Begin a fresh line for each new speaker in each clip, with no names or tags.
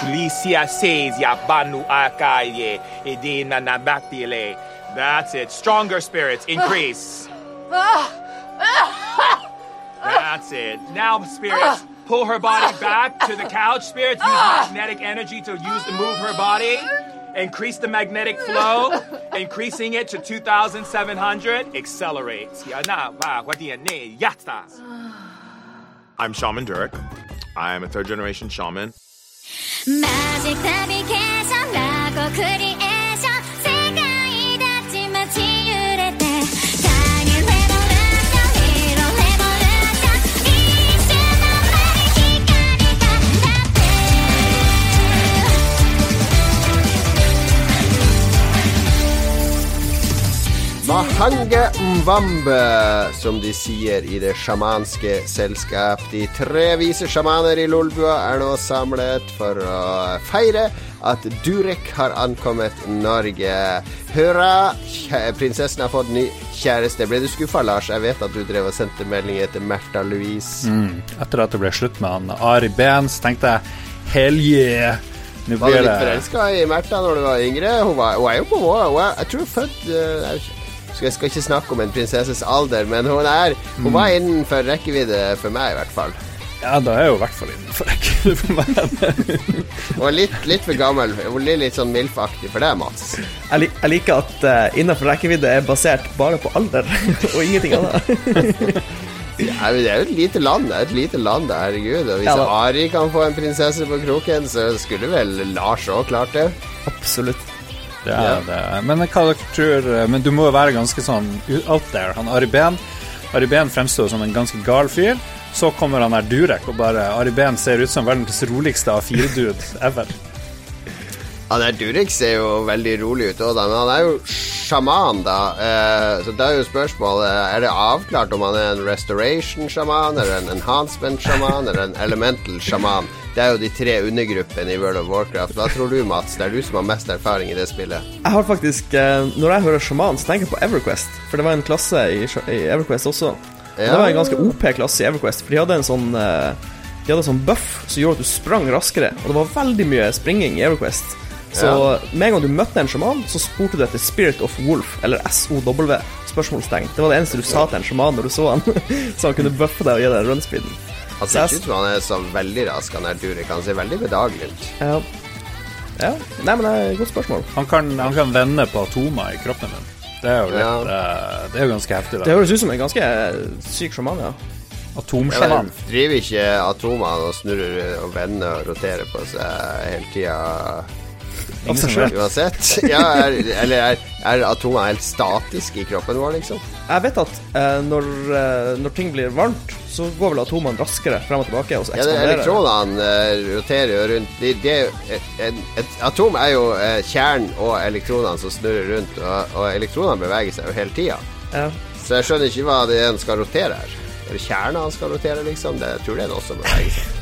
Tulisia Sazia Banu Akaye Edina Nabatile. That's it. Stronger spirits, increase. That's it. Now, spirits, pull her body back to the couch. Spirits, use magnetic energy to use to move her body. Increase the magnetic flow, increasing it to 2,700. Accelerate. I'm Shaman Durek. I am a third generation shaman.
마직 답이 계산라고 그리
Mahange Mwambe, som de sier i det sjamanske selskap. De tre vise sjamaner i Lolbua er nå samlet for å feire at Durek har ankommet Norge. Hurra! Prinsessen har fått ny kjæreste. Ble du skuffa, Lars? Jeg vet at du drev og sendte meldinger til Märtha Louise.
Etter at det ble slutt med han Ari Behns, tenkte jeg. Nå
Var du litt forelska i Märtha når du var yngre? Hun, var, hun er jo på vår Jeg tror hun er født eh, jeg, skal, ikke snakke om en prinsesses alder, men hun er Hun var innenfor rekkevidde for meg, i hvert fall.
Ja, da er jeg jo i hvert fall innenfor rekkevidde for meg.
Hun er litt, litt for gammel. Hun blir litt sånn MILF-aktig for deg, Mats.
Jeg, lik, jeg liker at uh, innenfor rekkevidde er basert bare på alder og ingenting annet.
Ja, men det er jo et lite land. Det er et lite land, herregud. Og hvis
Ja.
Ari kan få en prinsesse på kroken, så skulle vel Lars òg klart det.
Absolutt.
Det er det. Men hva dere tror Men du må jo være ganske sånn out there. Han Ari Behn Ari Behn fremstår som en ganske gal fyr. Så kommer han der Durek, og bare Ari Behn ser ut som verdens roligste A4-dude ever.
Han der Durek ser jo veldig rolig ut men han er jo sjaman, da. Eh, så da er jo spørsmålet Er det avklart om han er en restoration-sjaman, eller en enhancement-sjaman, eller en elemental-sjaman? Det er jo de tre undergruppene i World of Warcraft. Hva tror du, Mats? Det er du som har mest erfaring i det spillet.
Jeg har faktisk, eh, Når jeg hører sjaman, så tenker jeg på Everquest. For det var en klasse i, Everquest også. Ja. Det var en ganske OP-klasse i Everquest, for de hadde en sånn eh, De hadde en sånn buff som gjorde at du sprang raskere. Og det var veldig mye springing i Everquest. Så
Ja.
med en gang du møtte en sjaman, så spurte du etter Spirit of Wolf, eller SOW. Spørsmålstegn. Det var det eneste du sa til en sjaman når du så han. så han kunne buffe deg og gi deg runspeeden.
Han ser ikke ut som han er så veldig rask, han der Durek. Han ser veldig bedagelig ut.
Ja. ja. Nei, men det er et godt spørsmål.
Han kan, han kan vende på atomer i kroppen din. Det er jo litt
Ja.
uh, Det er jo ganske heftig,
Det høres ut som en ganske syk sjaman, ja.
Ja,
Atomsjaman.
driver ikke atomene og snurrer og vender og roterer på seg hele tida
Av seg sjøl.
uansett? Ja, er, eller er, er atomene helt statiske i kroppen vår, liksom?
Jeg vet at eh, når, eh, når ting blir varmt, så går vel atomene raskere frem og tilbake, og så
Ja,
ekspanderer det.
elektronene eh, roterer jo rundt de, de, et, et atom er jo eh, kjernen og elektronene som snurrer rundt, og, og elektronene beveger seg jo hele tida.
Ja.
Så jeg skjønner ikke hva det er han skal rotere her. Er det kjernen han skal rotere, liksom? Det, jeg tror det er noe som beveger seg.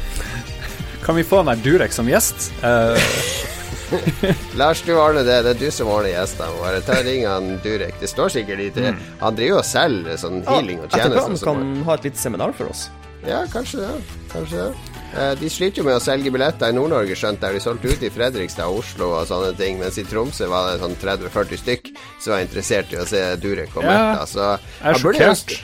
Kan vi få en Durek som gjest? Eh,
Lars, du ordner det. Det er du som ordner gjestene våre. Ta Ring han Durek. Det står sikkert i tre. Han driver og selger sånn healing og tjenester.
planen
han
kan ha et lite seminar for oss.
Ja, kanskje det. Kanskje det. Eh, De sliter jo med å selge billetter i Nord-Norge, skjønt der De solgte ut i Fredrikstad og Oslo og sånne ting, mens i Tromsø var det sånn 30-40 stykk som var interessert i å se Durek og
Ja,
Märtha. Så
jeg
burde jo-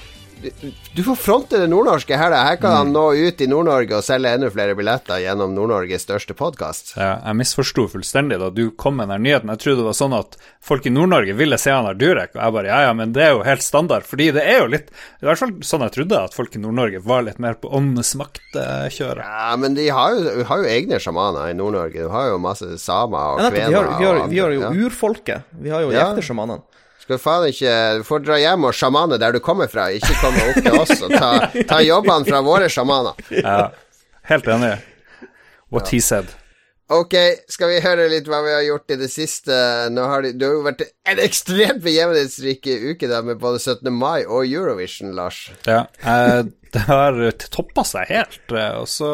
du, får fronte det nordnorske her, da. Her kan han nå ut i Nord-Norge og selge enda flere billetter gjennom Nord-Norges største podkast.
Ja, jeg misforsto fullstendig da du kom med den nyheten. Jeg trodde det var sånn at folk i Nord-Norge ville se han her Durek, og jeg bare ja, ja, men det er jo helt standard. Fordi det er jo litt I hvert fall sånn jeg trodde, at folk i Nord-Norge var litt mer på åndenes makt-kjøret.
Ja, men de har jo, har jo egne sjamaner i Nord-Norge. Du har jo masse samer og
Ja,
kvener
vi, har, vi, har, vi har jo
ja.
urfolket. Vi har jo
Ja. Skal faen ikke Du får dra hjem og sjamane der du kommer fra, ikke komme opp til oss og ta, ta jobbene fra våre sjamaner.
Ja, helt enig. What he said.
Ok, skal vi høre litt hva vi har gjort i det siste? Nå har du, det har jo vært en ekstremt begivenhetsrik uke da med både 17. mai og Eurovision, Lars.
Ja, jeg Det har toppa seg helt. eh, Og så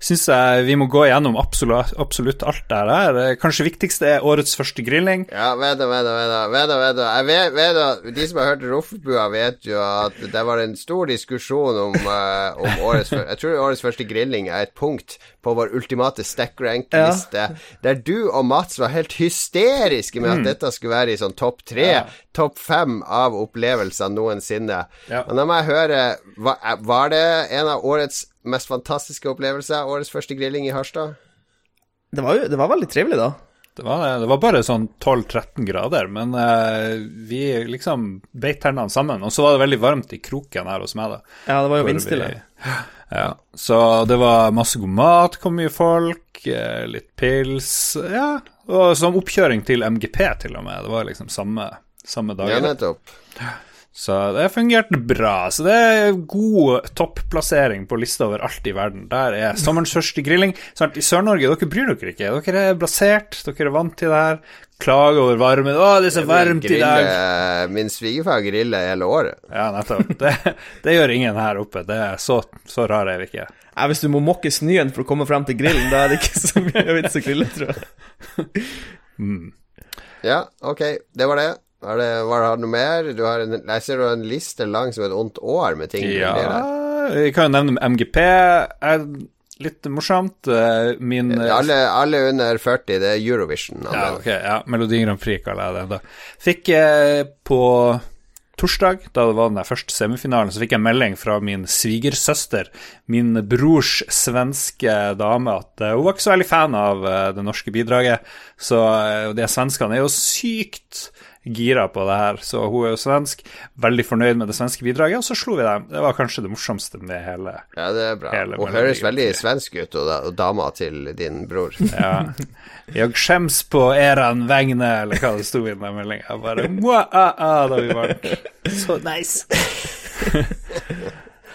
syns jeg vi må gå gjennom absolutt, absolutt alt det her. Kanskje viktigste er årets første grilling.
Ja, vet du, vet du, vet du. Jeg vet, vet du. De som har hørt Roffbua, vet jo at det var en stor diskusjon om, uh, om årets Jeg tror årets første grilling er et punkt på vår ultimate stack rank-liste, der du og Mats var helt hysteriske med at dette skulle være i sånn topp tre,
Ja.
topp fem av opplevelser noensinne.
Ja.
Og da må jeg høre hva, Var det en av årets mest fantastiske opplevelser, årets første grilling i Harstad?
Det var jo det var veldig trivelig, da.
Det var, det var bare sånn 12-13 grader, men eh, vi liksom beit tennene sammen. Og så var det veldig varmt i kroken her hos meg, da.
Ja, det var jo vindstille.
vi- Ja, så det var masse god mat, kom mye folk, eh, litt pils Ja, og som oppkjøring til MGP, til og med. Det var liksom samme, samme
Ja,
dagen.
nettopp.
Så det fungerte bra. Så det er god topplassering på lista over alt i verden. Der er sommerens første grilling. Sant? I Sør-Norge, dere bryr dere ikke. Dere er blasert, dere er vant til det her. Klager over varmen. 'Å, det er så varmt i dag'.
Min svigerfar griller hele året.
Ja, nettopp. Det, det gjør ingen her oppe. Det er så, så rar er vi ikke.
Ja, hvis du må mokke snøen for å komme frem til grillen, da er det ikke så mye vits å grille, tror jeg.
Ja, ok, det var det. Var det, var det noe mer? Du har en, jeg ser du har en liste lang som et ondt år med ting
Ja, jeg kan jo nevne MGP. Er litt morsomt. Eh, Min eh,
Alle, alle under 40, det er Eurovision.
Ja, ok, ja, Melodi Grand Prix kaller jeg det. da. Fikk eh, på torsdag, da det var den der første semifinalen, så fikk jeg melding fra min svigersøster, min brors svenske dame, at eh, hun var ikke så veldig fan av det norske bidraget. Så de svenskene er jo sykt gira på det her, så hun er jo svensk, veldig fornøyd med det svenske bidraget, og så slo vi dem. Det var kanskje det morsomste med hele
Ja, det er bra. Hun høres veldig svensk ut, og, da, og dama til din bror.
Ja. Jeg skjems på eran vegne, eller hva det sto i den meldinga. Bare Mua, ah, ah, da vi vant. Så nice.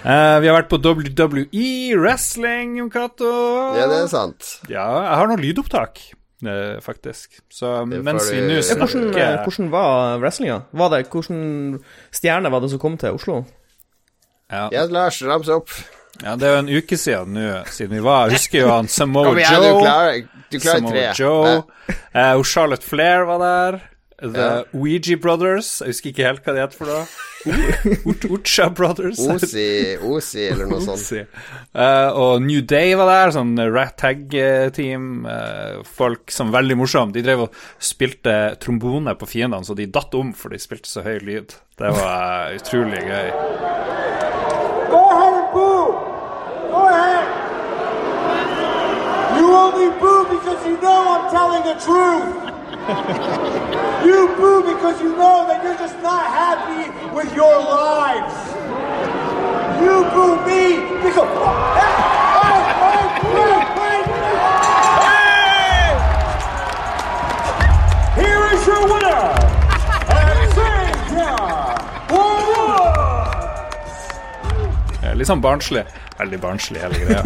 Uh, vi har vært på WWE wrestling, Jon Cato.
Ja, det er sant.
Ja, jeg har noen lydopptak, faktisk. Så
Det
mens vi nå
hvordan, eh,
snakker
hvordan var wrestlinga? Var det, hvordan stjerne var det som kom til Oslo?
ja,
Ja, Lars, rams opp.
ja, det er jo en uke siden nå, siden vi var Jeg husker jo han Samoa
Joe. du klarer, du klarer
Samoa
tre.
Joe. Eh, Charlotte Flair var der. The
Ja.
Ouija Brothers. Jeg husker ikke helt hva de heter for noe. Ucha Brothers.
Osi, Osi, eller noe sånt.
Eh, og New Day var der, sånn rat tag-team. Uh, folk som veldig morsomme. De drev og spilte trombone på fiendene, så de datt om for de spilte så høy lyd. Det var uh, utrolig gøy.
Go ahead boo. Go ahead. You only boo because you know I'm telling the truth. you boo because you know that you're just not happy with your lives. You boo me because. Here is your winner, Woods.
Litt sånn barnslig. Veldig barnslig, hele greia.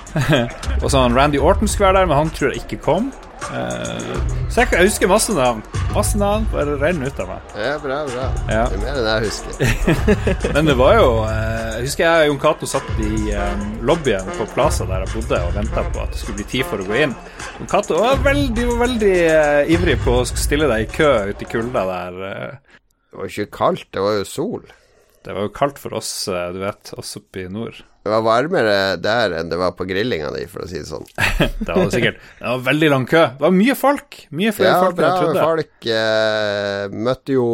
og sånn Randy Orton skulle være der, men han tror jeg ikke kom. Eh, så jeg, jeg husker masse navn. Masse navn bare renner ut av meg.
Ja, bra, bra.
Ja.
Det er mer enn jeg husker.
Men det var jo eh, Jeg husker jeg og Jon Cato satt i eh, lobbyen på Plaza der jeg bodde og venta på at det skulle bli tid for å gå inn. Jon Cato var veldig, veldig ivrig på å stille deg i kø ute i kulda der.
Det var ikke kaldt, det var jo sol.
Det var jo kaldt for oss, eh, du vet, oss oppe i nord.
Det var varmere der enn det var på grillinga di, for å si det sånn.
Det var det sikkert. Det var veldig lang kø. Det var mye folk. Mye flere
Ja,
folk enn
bra
jeg trodde.
folk. Eh, møtte jo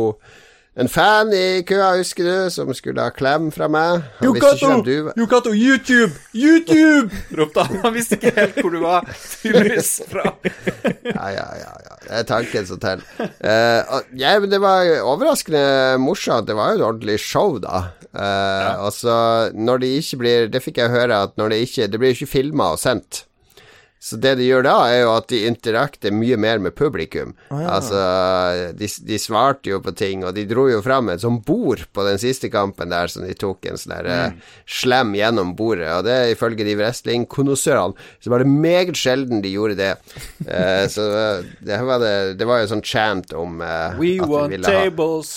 en fan i køa, husker du, som skulle ha klem fra meg. Han visste du
Yukato, YouTube! YouTube! ropte han. Han visste ikke helt hvor du var. Tydeligvis fra
Ja, ja, ja, ja. Det er tanken som teller. Uh, ja, men det var overraskende morsomt. Det var jo et ordentlig show, da. Eh, Og så når det ikke blir Det fikk jeg høre at når det ikke Det blir ikke filma og sendt. Så det de gjør da, er jo at de interakter mye mer med publikum. Altså, de, de svarte jo på ting, og de dro jo fram et sånt bord på den siste kampen der, som de tok en sånn eh, slem gjennom bordet, og det er ifølge de wrestlingkonnoissørene, så var det meget sjelden de gjorde det. uh, så eh, det var, det, det var jo sånn chant om uh,
We
at de
want
ville ha
tables.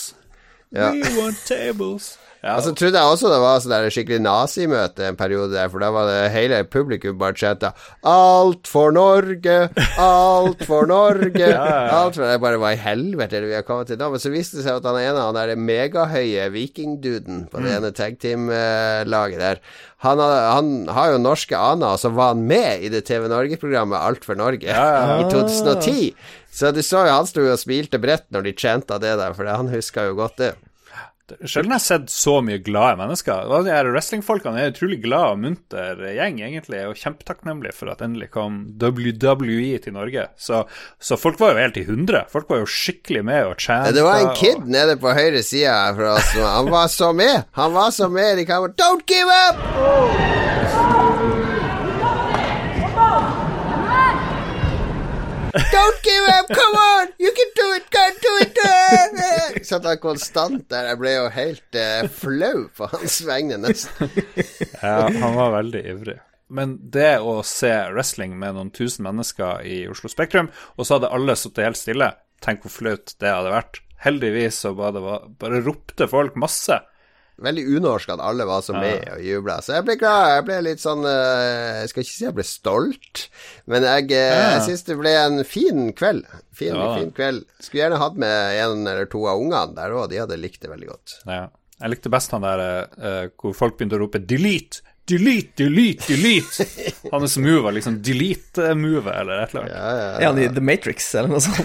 Ja.
We want tables.
Og så trodde jeg også det var sånn skikkelig nazimøte en periode der, for da var det hele publikum bare chatta 'Alt for Norge! Alt for Norge!' Alt for Det bare var i helvete det vi har kommet til da. Men så viste det seg at han ene, han der megahøye vikingduden på det ene tag team-laget der han han har jo norske aner, og så var han med i det TV Norge-programmet Alt for Norge i 2010. Så du så jo han sto og smilte bredt når de chanta det der, for han huska jo godt det.
Sjelden har jeg sett så mye glade mennesker. De her Wrestlingfolkene er en utrolig glad og munter gjeng, egentlig, og kjempetakknemlig for at endelig kom WWE til Norge. Så, så folk var jo helt i hundre. Folk var jo skikkelig med og chanta.
Det var en kid
og...
nede på høyre side for oss. Han var så med! Han var så med i kameraet. Don't give up! Don't give up! Come on! You can do it! Can do it! Uh, Satt han konstant der. Jeg ble jo helt uh, flau på hans vegne, nesten.
Ja, han var veldig ivrig. Men det å se wrestling med noen tusen mennesker i Oslo Spektrum, og så hadde alle sittet helt stille, tenk hvor flaut det hadde vært. Heldigvis så bare, bare ropte folk masse.
Veldig unorsk at alle var så med og jubla. Så jeg ble glad. Jeg ble litt sånn uh, Jeg skal ikke si jeg ble stolt, men jeg, uh, jeg syns det ble en fin kveld. Fin,
Ja.
fin kveld. Skulle gjerne hatt med en eller to av ungene der òg. De hadde likt det veldig godt.
Ja. Jeg likte best han der uh, hvor folk begynte å rope 'delete', 'delete', 'delete', 'delete'. Hans move var liksom 'delete-move' eller et eller annet.
Er han i The Matrix eller noe sånt?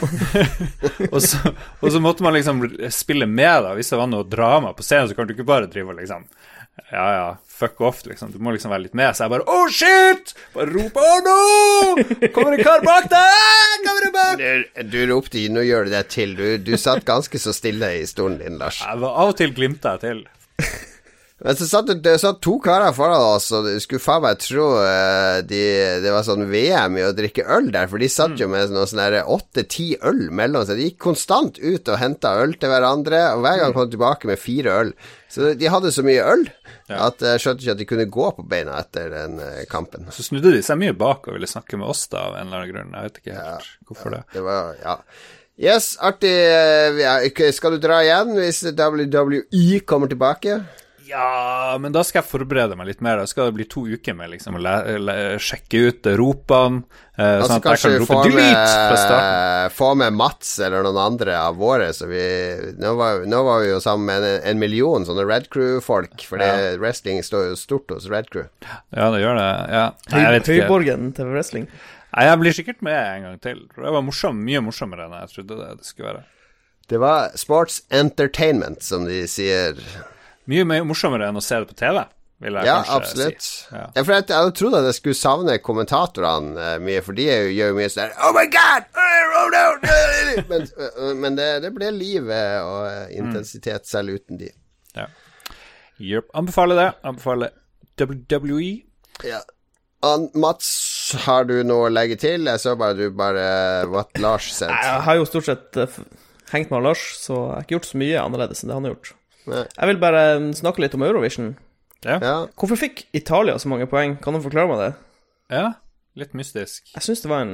Og så, og så måtte man liksom spille med, da. Hvis det var noe drama på scenen, så kan du ikke bare drive og liksom Ja, ja, fuck off, liksom. Du må liksom være litt med. Så jeg bare Oh, shit! Bare rope Oh, no! Kommer en kar bak deg! Kommer en bak?
Du, du ropte Nå gjør du det til. Du, du satt ganske så stille i stolen din, Lars.
Jeg var, av og til glimta jeg til.
Men så satt det, satt to karer foran oss, og du skulle faen meg tro eh, de, det var sånn VM i å drikke øl der, for de satt jo med noen sånne åtte-ti øl mellom seg. De gikk konstant ut og henta øl til hverandre, og hver gang kom de tilbake med fire øl. Så de hadde så mye øl at jeg skjønte ikke at de kunne gå på beina etter den eh, kampen.
Så snudde de seg mye bak og ville snakke med oss, da, av en eller annen grunn. Jeg vet ikke helt hvorfor det.
Det var Ja. Yes, artig. eh, ja, Skal du dra igjen hvis WWE kommer tilbake?
Ja, men da skal jeg forberede meg litt mer. Da skal det bli to uker med liksom å le, le, sjekke ut ropene. Eh,
Altså
sånn at jeg kan
få
rope 'delete' fra starten.
få med Mats eller noen andre av våre, så vi Nå var, nå var vi jo sammen med en, en million sånne Red Crew-folk, for ja. wrestling står jo stort hos Red Crew.
Ja, det gjør det. Ja. Nei, jeg vet ikke.
Høyborgen til wrestling.
Nei, jeg blir sikkert med en gang til. Det var morsom, mye morsommere enn jeg trodde det, det skulle være.
Det var sports entertainment, som de sier.
Mye mer morsommere enn å se det på TV, vil jeg
Ja,
kanskje
absolutt.
si. Ja.
Ja, for jeg, jeg hadde trodd at jeg skulle savne kommentatorene eh, mye, for de er jo, gjør jo mye sånn Oh my God! Oh no! Men, men det, det ble livet og eh, intensitet selv uten de.
Ja. Yep. Anbefaler det. Anbefaler. WWE.
Ja. An, Mats, har du noe å legge til? Jeg så bare du bare What Lars sendte.
Jeg har jo stort sett eh, hengt med Lars, så jeg har ikke gjort så mye annerledes enn det han har gjort.
Nei.
Jeg vil bare mm, snakke litt om Eurovision.
Ja.
Ja.
Hvorfor fikk Italia så mange poeng? Kan du forklare meg det?
ja. Litt mystisk.
Jeg syns det var en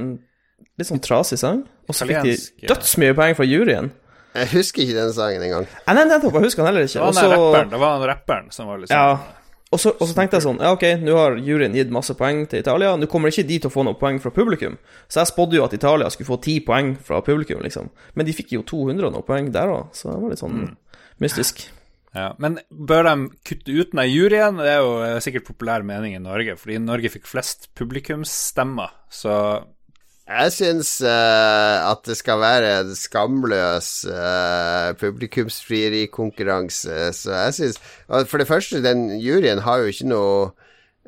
litt sånn trasig sang. Og så fikk de dødsmye poeng fra juryen.
Jeg husker ikke den sangen engang.
Nei, nettopp, jeg husker den heller
Det
ikke.
var
Og
han der
så
rapperen, det var han rapperen som var sånn
Ja. Og så, og så tenkte jeg sånn Ja, ok, nå har juryen gitt masse poeng til Italia. Nå kommer ikke de til å få noe poeng fra publikum. Så jeg spådde jo at Italia skulle få ti poeng fra publikum, liksom. Men de fikk jo 200 og noe poeng der òg, så det var litt sånn mystisk.
Ja, Men bør de kutte ut den juryen? Det er jo eh, sikkert populær mening i Norge, fordi Norge fikk flest publikumsstemmer. Så
Jeg syns uh, at det skal være en skamløs uh, publikumsfrierikonkurranse, så jeg syns For det første, den juryen har jo ikke noe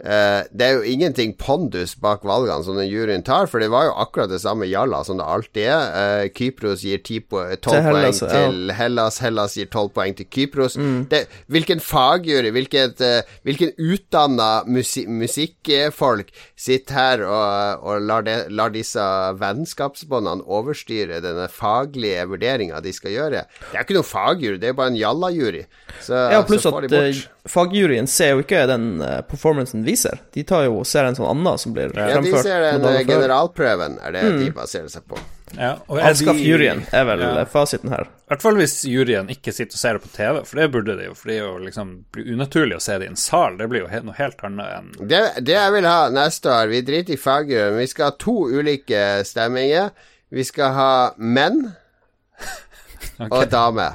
eh, Det er jo ingenting pondus bak valgene som den juryen tar, for det var jo akkurat det samme jalla som det alltid er. Uh, Kypros gir 10 po 12
Til Hellas,
poeng
ja.
til Hellas, Hellas gir 12 poeng til Kypros. Det, hvilken fagjury, hvilket, uh, hvilken utdanna musi musikkfolk sitter her og, og lar, de, lar disse vennskapsbåndene overstyre denne faglige vurderinga de skal gjøre? Det er ikke noen fagjury, det er bare en jalla-jury. Så,
Ja, pluss
så får de
bort.
bort.
Fagjuryen ser jo ikke den performancen vi viser. De tar jo ser en sånn annen som blir
Ja, de ser den eh, generalprøven, er det de baserer seg på.
Ja, og
Avskaff
de-
juryen er vel
Ja.
fasiten her.
I hvert fall hvis juryen ikke sitter og ser det på TV, for det burde de jo. For det er jo liksom blir unaturlig å se det i en sal. Det blir jo noe helt annet enn
Det, det jeg vil ha neste år Vi driter i fagjuryen, vi skal ha to ulike stemminger. Vi skal ha menn og dame.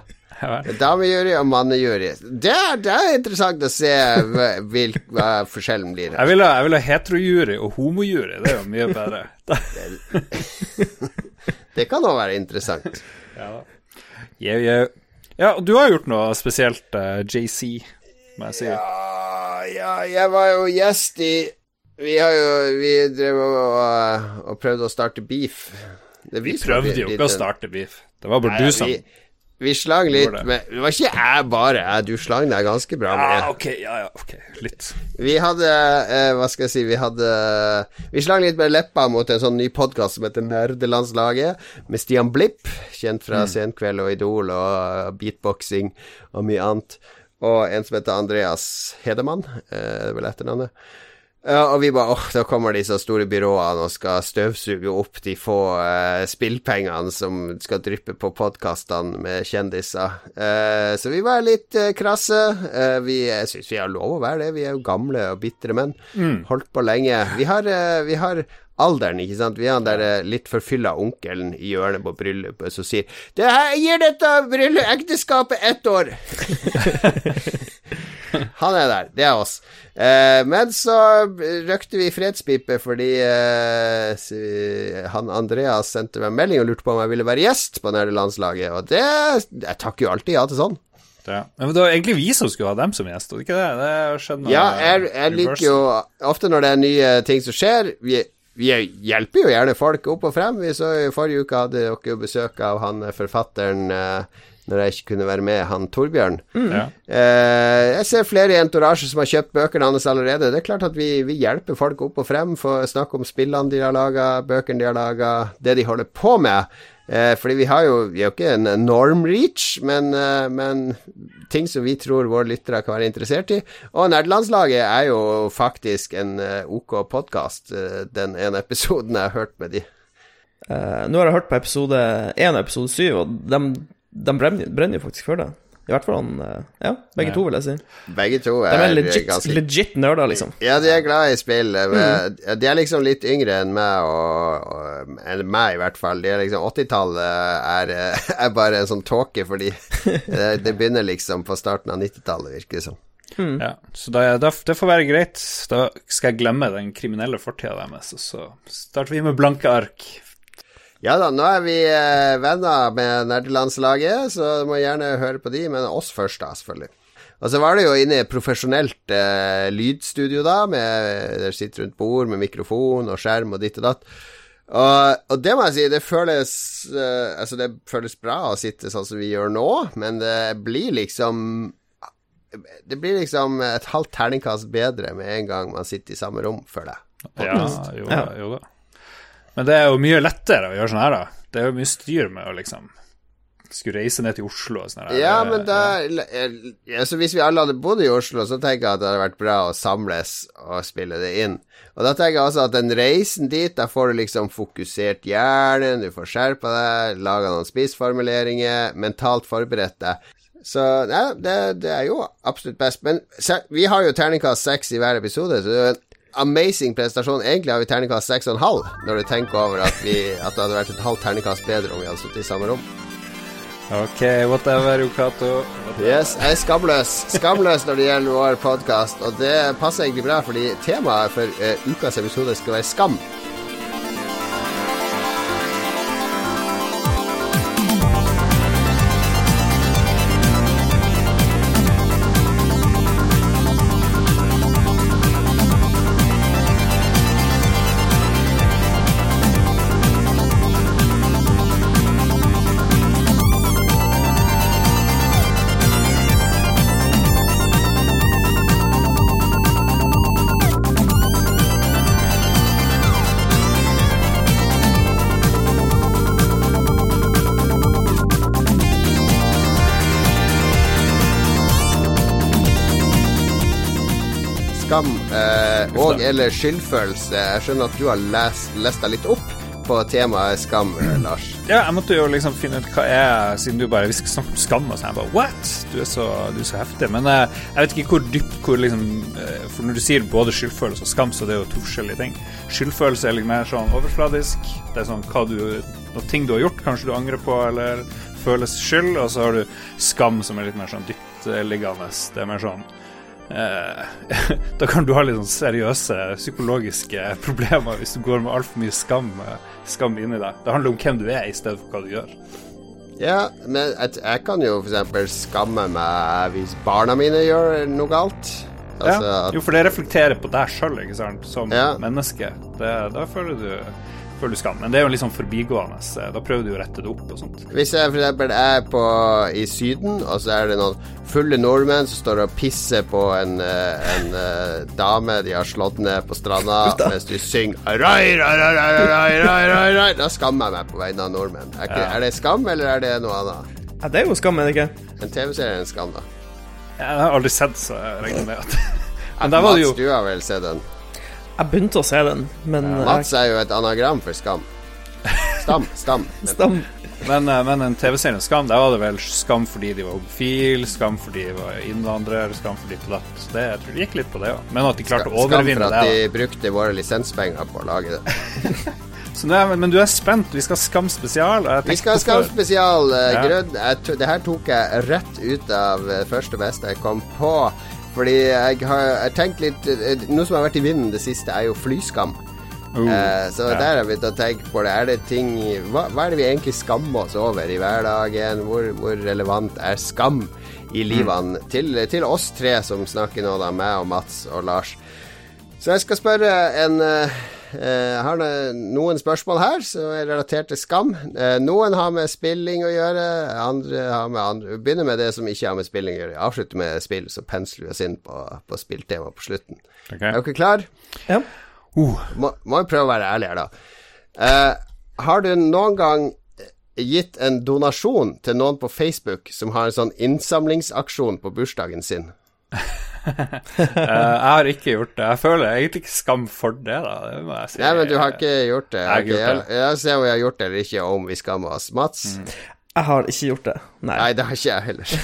Damejury og mannejury. Det, det er interessant å se hva, hvil, hva forskjellen blir.
Jeg vil ha, jeg vil ha heterojury og homojury. Det er jo mye bedre.
Det kan òg være interessant.
ja. Yeah, yeah. Ja, du har gjort noe spesielt, uh, JC, må jeg si.
Ja, ja, jeg var jo gjest i Vi har jo Vi drev og, og prøvde å starte beef. Det
Vi prøvde jo ikke å starte beef. Det var bare
Nei,
du som
vi, vi slang litt
det.
med Det var ikke jeg bare, jeg. Du slang deg ganske bra med.
Ja, ok, ja, ja, ok, litt.
Vi hadde eh, Hva skal jeg si Vi hadde Vi slang litt med leppa mot en sånn ny podkast som heter Nerdelandslaget, med Stian Blipp, kjent fra Senkveld og Idol og uh, beatboxing og mye annet, og en som heter Andreas Hedemann, eh, det er vel etternavnet. Ja, og vi bare åh, da kommer disse store byråene og skal støvsuge opp de få eh, spillpengene som skal dryppe på podkastene med kjendiser. Eh, så vi var litt eh, krasse. Eh, vi jeg syns vi har lov å være det. Vi er jo gamle og bitre menn. Holdt på lenge. Vi har, eh, vi har alderen, ikke sant. Vi har den der eh, litt forfylla onkelen i hjørnet på bryllupet som sier det her, gir dette bryllup ekteskapet ett år. Han er der. Det er oss. Eh, men så røkte vi fredspipe fordi eh, han Andreas sendte meg en melding og lurte på om jeg ville være gjest på nerdelandslaget, og det Jeg takker jo alltid ja til sånn.
Ja. Men det var egentlig vi som skulle ha dem som gjest, og ikke det? Det skjønner
Ja, jeg, jeg liker jo ofte når det er nye ting som skjer vi, vi hjelper jo gjerne folk opp og frem. Vi så i Forrige uke hadde dere besøk av han eh, forfatteren eh, når jeg ikke kunne være med, han Torbjørn.
Ja.
Eh, jeg ser flere i entorasje som har kjøpt bøkene hans allerede. Det er klart at vi, vi hjelper folk opp og frem for å snakke om spillene de har laga, bøkene de har laga, det de holder på med. Eh, fordi vi har jo Vi er jo ikke en norm reach, men, eh, men ting som vi tror våre lyttere kan være interessert i. Og Nerdelandslaget er jo faktisk en OK podkast, den ene episoden jeg har hørt med de.
Uh, nå har jeg hørt på episode én og episode syv, og de, de brenner, brenner jo faktisk for det. I hvert fall han eh, Ja, begge
Ja.
to, vil jeg si.
Begge to
De
er,
er legit,
ganske
legit nerder, liksom.
Ja, de er glad i spill. men De er liksom litt yngre enn meg, og, og enn meg i hvert fall. De er liksom 80-tallet er, eh, er bare en sånn tåke fordi. Det, det begynner liksom på starten av 90-tallet, virker det som.
Ja, så da, da, det får være greit. Da skal jeg glemme den kriminelle fortida deres, og så starter vi med blanke ark.
Ja da, nå er vi eh, venner med nerdelandslaget, så du må gjerne høre på de, men oss først, da, selvfølgelig. Og så var det jo inne i et profesjonelt eh, lydstudio, da, med der sitter rundt bord med mikrofon og skjerm og ditt og datt. Og, og det må jeg si, det føles eh, Altså, det føles bra å sitte sånn som vi gjør nå, men det blir liksom Det blir liksom et halvt terningkast bedre med en gang man sitter i samme rom, føler jeg.
Ja, jo da, jo da. Men det er jo mye lettere å gjøre sånn her, da. Det er jo mye styr med å liksom skulle reise ned til Oslo og sånn.
Ja, men da så Hvis vi alle hadde bodd i Oslo, så tenker jeg at det hadde vært bra å samles og spille det inn. Og da tenker jeg også at den reisen dit, da får du liksom fokusert hjernen, du får skjerpa deg, laga noen spissformuleringer, mentalt forberedt deg. Så ja, det, det er jo absolutt best. Men vi har jo terningkast seks i hver episode, så det er jo en amazing prestasjon. Egentlig har vi terningkast seks og en halv, når du tenker over at, vi, at det hadde vært et halvt terningkast bedre om vi hadde sittet i samme rom.
Ok, whatever, Yokato.
Yes, jeg er skamløs. Skamløs når det gjelder vår podkast, og det passer egentlig bra, fordi temaet for uh, ukas episode skal være skam. Og eller skyldfølelse. Jeg skjønner at du har lest, lest deg litt opp på temaet skam, Lars.
Ja, jeg måtte jo liksom finne ut hva er Siden du bare hvisker om skam, og så jeg bare What? Du er så, du er så heftig. Men eh, jeg vet ikke hvor dypt hvor liksom eh, For når du sier både skyldfølelse og skam, så det er jo to forskjellige ting. Skyldfølelse er litt mer sånn overfladisk. Det er sånn hva du Noen ting du har gjort, kanskje du angrer på, eller føles skyld. Og så har du skam, som er litt mer sånn dyptliggende. Det er mer sånn Da kan du ha litt sånn seriøse psykologiske problemer hvis du går med altfor mye skam, eh, skam inni deg. Det handler om hvem du er, i stedet for hva du gjør.
Ja, men jeg kan jo f.eks. skamme meg hvis barna mine gjør noe galt. Altså,
ja. Jo, for det reflekterer på deg sjøl, ikke sant, som
Ja.
menneske. Det, da føler du, føler du skam. Men det er jo litt sånn forbigående. Da prøver du å rette det opp og sånt.
Hvis jeg f.eks. er på, i Syden, og så er det noen fulle nordmenn som står og pisser på en, eh, en eh, dame de har slått ned på stranda mens de synger rai, rai, rai, rai, rai, rai, rai, rai. Da skammer jeg meg på vegne av nordmenn. Er, ikke, er det skam, eller er det noe annet?
Ja, det er jo skam, er det ikke?
En TV-serie er en skam, da.
Jeg har aldri sett, så jeg regner med at Men der var det jo
Mats, du har vel sett den?
Jeg begynte å se den, men ja,
Mats er jo et anagram for skam. Stam, stam.
Stam.
Men, eh, men en TV-serie Skam, der var det vel skam fordi de var homofile, skam fordi de var innvandrere, skam fordi de datt. Så det, jeg tror det gikk litt på det òg. Men at de klarte å overvinne det.
Skam for at
det.
de brukte våre lisenspenger på å lage det.
Er, men du er spent. Vi skal ha Skam spesial. jeg
Vi skal ha Skam spesial. eh,
Ja.
Grønn. Jeg Det her tok jeg rett ut av eh, første beste jeg kom på. Fordi jeg har jeg tenkt litt eh, Noe som har vært i vinden det siste, er jo flyskam.
Uh,
Eh, så
ja.
der har jeg begynt å tenke på det. Er det ting hva, hva er det vi egentlig skammer oss over i hverdagen? Hvor, hvor relevant er skam i livene til, til oss tre som snakker nå, da, meg og Mats og Lars? Så jeg skal spørre en eh, eh, Har noen spørsmål her som er relatert til skam. Eh, noen har med spilling å gjøre, andre har med andre Vi begynner med det som ikke har med spilling å gjøre. Avslutter med spill, så pensler vi oss inn på, på spilltema på slutten.
Okay.
Er dere klar?
Ja.
Må, må jo prøve å være ærlig her, da. Uh, har du noen gang gitt en donasjon til noen på Facebook som har en sånn innsamlingsaksjon på bursdagen sin?
Eh, jeg har ikke gjort det. Jeg føler egentlig ikke skam for det, da. Det må jeg si.
Nei, men du har ikke gjort det?
Jeg det.
Jeg, jeg ser om vi har gjort det eller ikke, om vi skammer oss. Mats?
Jeg har ikke gjort det. Nei.
Nei, det har ikke jeg heller.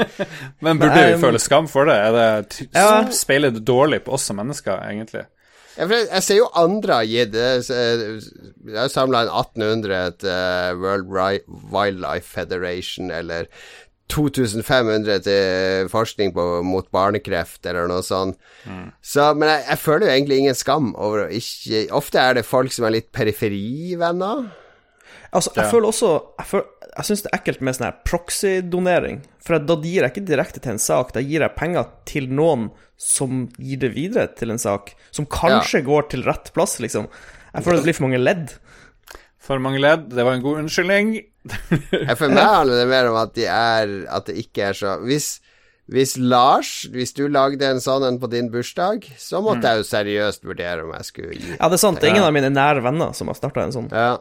Men burde vi føle skam for det? Er det
Ja.
Speiler det dårlig på oss som mennesker, egentlig?
Jeg, ser jo andre har gitt Jeg har samla inn 1800 til World Wildlife Federation, eller 2500 til forskning på, mot barnekreft, eller noe sånt. Så, men jeg, jeg føler jo egentlig ingen skam over å ikke Ofte er det folk som er litt periferivenner.
Altså, jeg
Ja.
føler også Jeg, føler- jeg syns det er ekkelt med sånn her proxy-donering. For da gir jeg ikke direkte til en sak, da gir jeg penger til noen som gir det videre til en sak. Som kanskje går til rett plass, liksom. Jeg føler det blir for mange ledd.
For mange ledd. Det var en god unnskyldning.
For meg handler det mer om at de er At det ikke er så Hvis, hvis Lars, hvis du lagde en sånn en på din bursdag, så måtte jeg jo seriøst vurdere om jeg skulle gi.
Ja, det er sant. Det er ingen av mine nære venner som har starta en sånn.
Ja.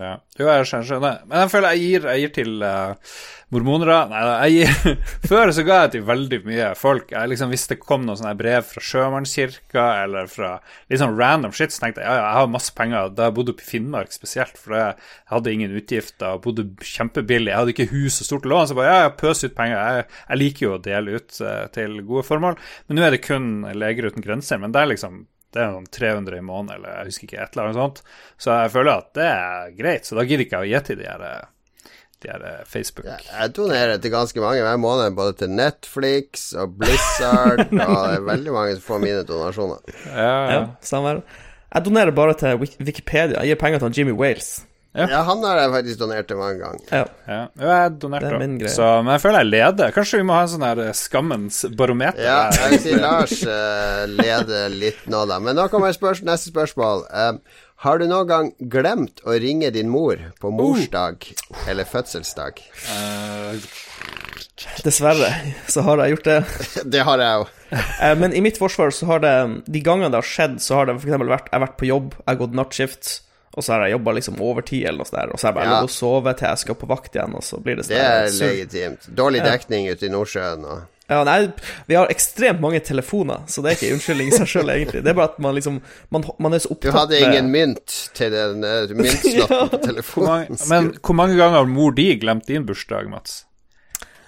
Ja. Jo, jeg skjønner. Men jeg føler jeg gir, jeg gir til uh, mormonere Nei da, jeg gir Før så ga jeg til veldig mye folk. Jeg liksom, hvis det kom noen sånne brev fra Sjømannskirka eller fra litt sånn random shit, så tenkte jeg ja, ja, jeg har masse penger. Da jeg bodde oppe i Finnmark spesielt, for jeg hadde ingen utgifter, bodde kjempebillig. Jeg hadde ikke hus og stort lån, så bare ja, jeg pøs ut penger. Jeg, jeg liker jo å dele ut uh, til gode formål. Men nå er det kun Leger uten grenser. Men det er liksom det er noen 300 i måneden, eller jeg husker ikke, et eller annet sånt. Så jeg føler at det er greit, så da gidder ikke jeg å gi til de her, eh, de her Facebook Facebook.
Jeg donerer til ganske mange hver måned, både til Netflix og Blizzard, og det er veldig mange som får mine donasjoner.
Ja,
Ja, stemmer. Jeg donerer bare til Wikipedia. Jeg gir penger til Jimmy Wales.
Ja.
Ja, han har jeg faktisk donert til mange ganger.
Ja.
ja. Jeg donerte
Det er min greie.
Så, men jeg føler jeg leder. Kanskje vi må ha en sånn her eh, skammens barometer?
Ja, jeg vil si Lars uh, leder litt nå, da. Men nå kommer spørs neste spørsmål. Uh, har du noen gang glemt å ringe din mor på morsdag eller fødselsdag?
Eh,
Dessverre så har jeg gjort det.
Det har jeg.
Eh, Men i mitt forsvar så har det De gangene det har skjedd, så har det eksempel vært Jeg har vært på jobb, jeg har gått nattskift, og så har jeg jobba liksom overtid eller noe sånt der, og så har jeg bare
Ja.
lov å sove til jeg skal på vakt igjen, og så blir det sånn
Det er legitimt. Dårlig dekning ute i Nordsjøen og
Ja, nei, vi har ekstremt mange telefoner, så det er ikke unnskyldning i seg sjøl, egentlig. Det er bare at man liksom Man, man er så
Du hadde ingen mynt til den uh, myntslotten på
Hvor
telefonen.
mange, men hvor mange ganger har mor di glemt din bursdag, Mats?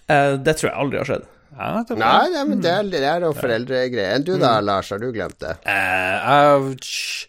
eh, Det tror jeg aldri har skjedd.
Ja.
Nei, nei, men det er, det er noe foreldregreier. Enn du da, Lars, har du glemt det?
Eh, jeg, eh,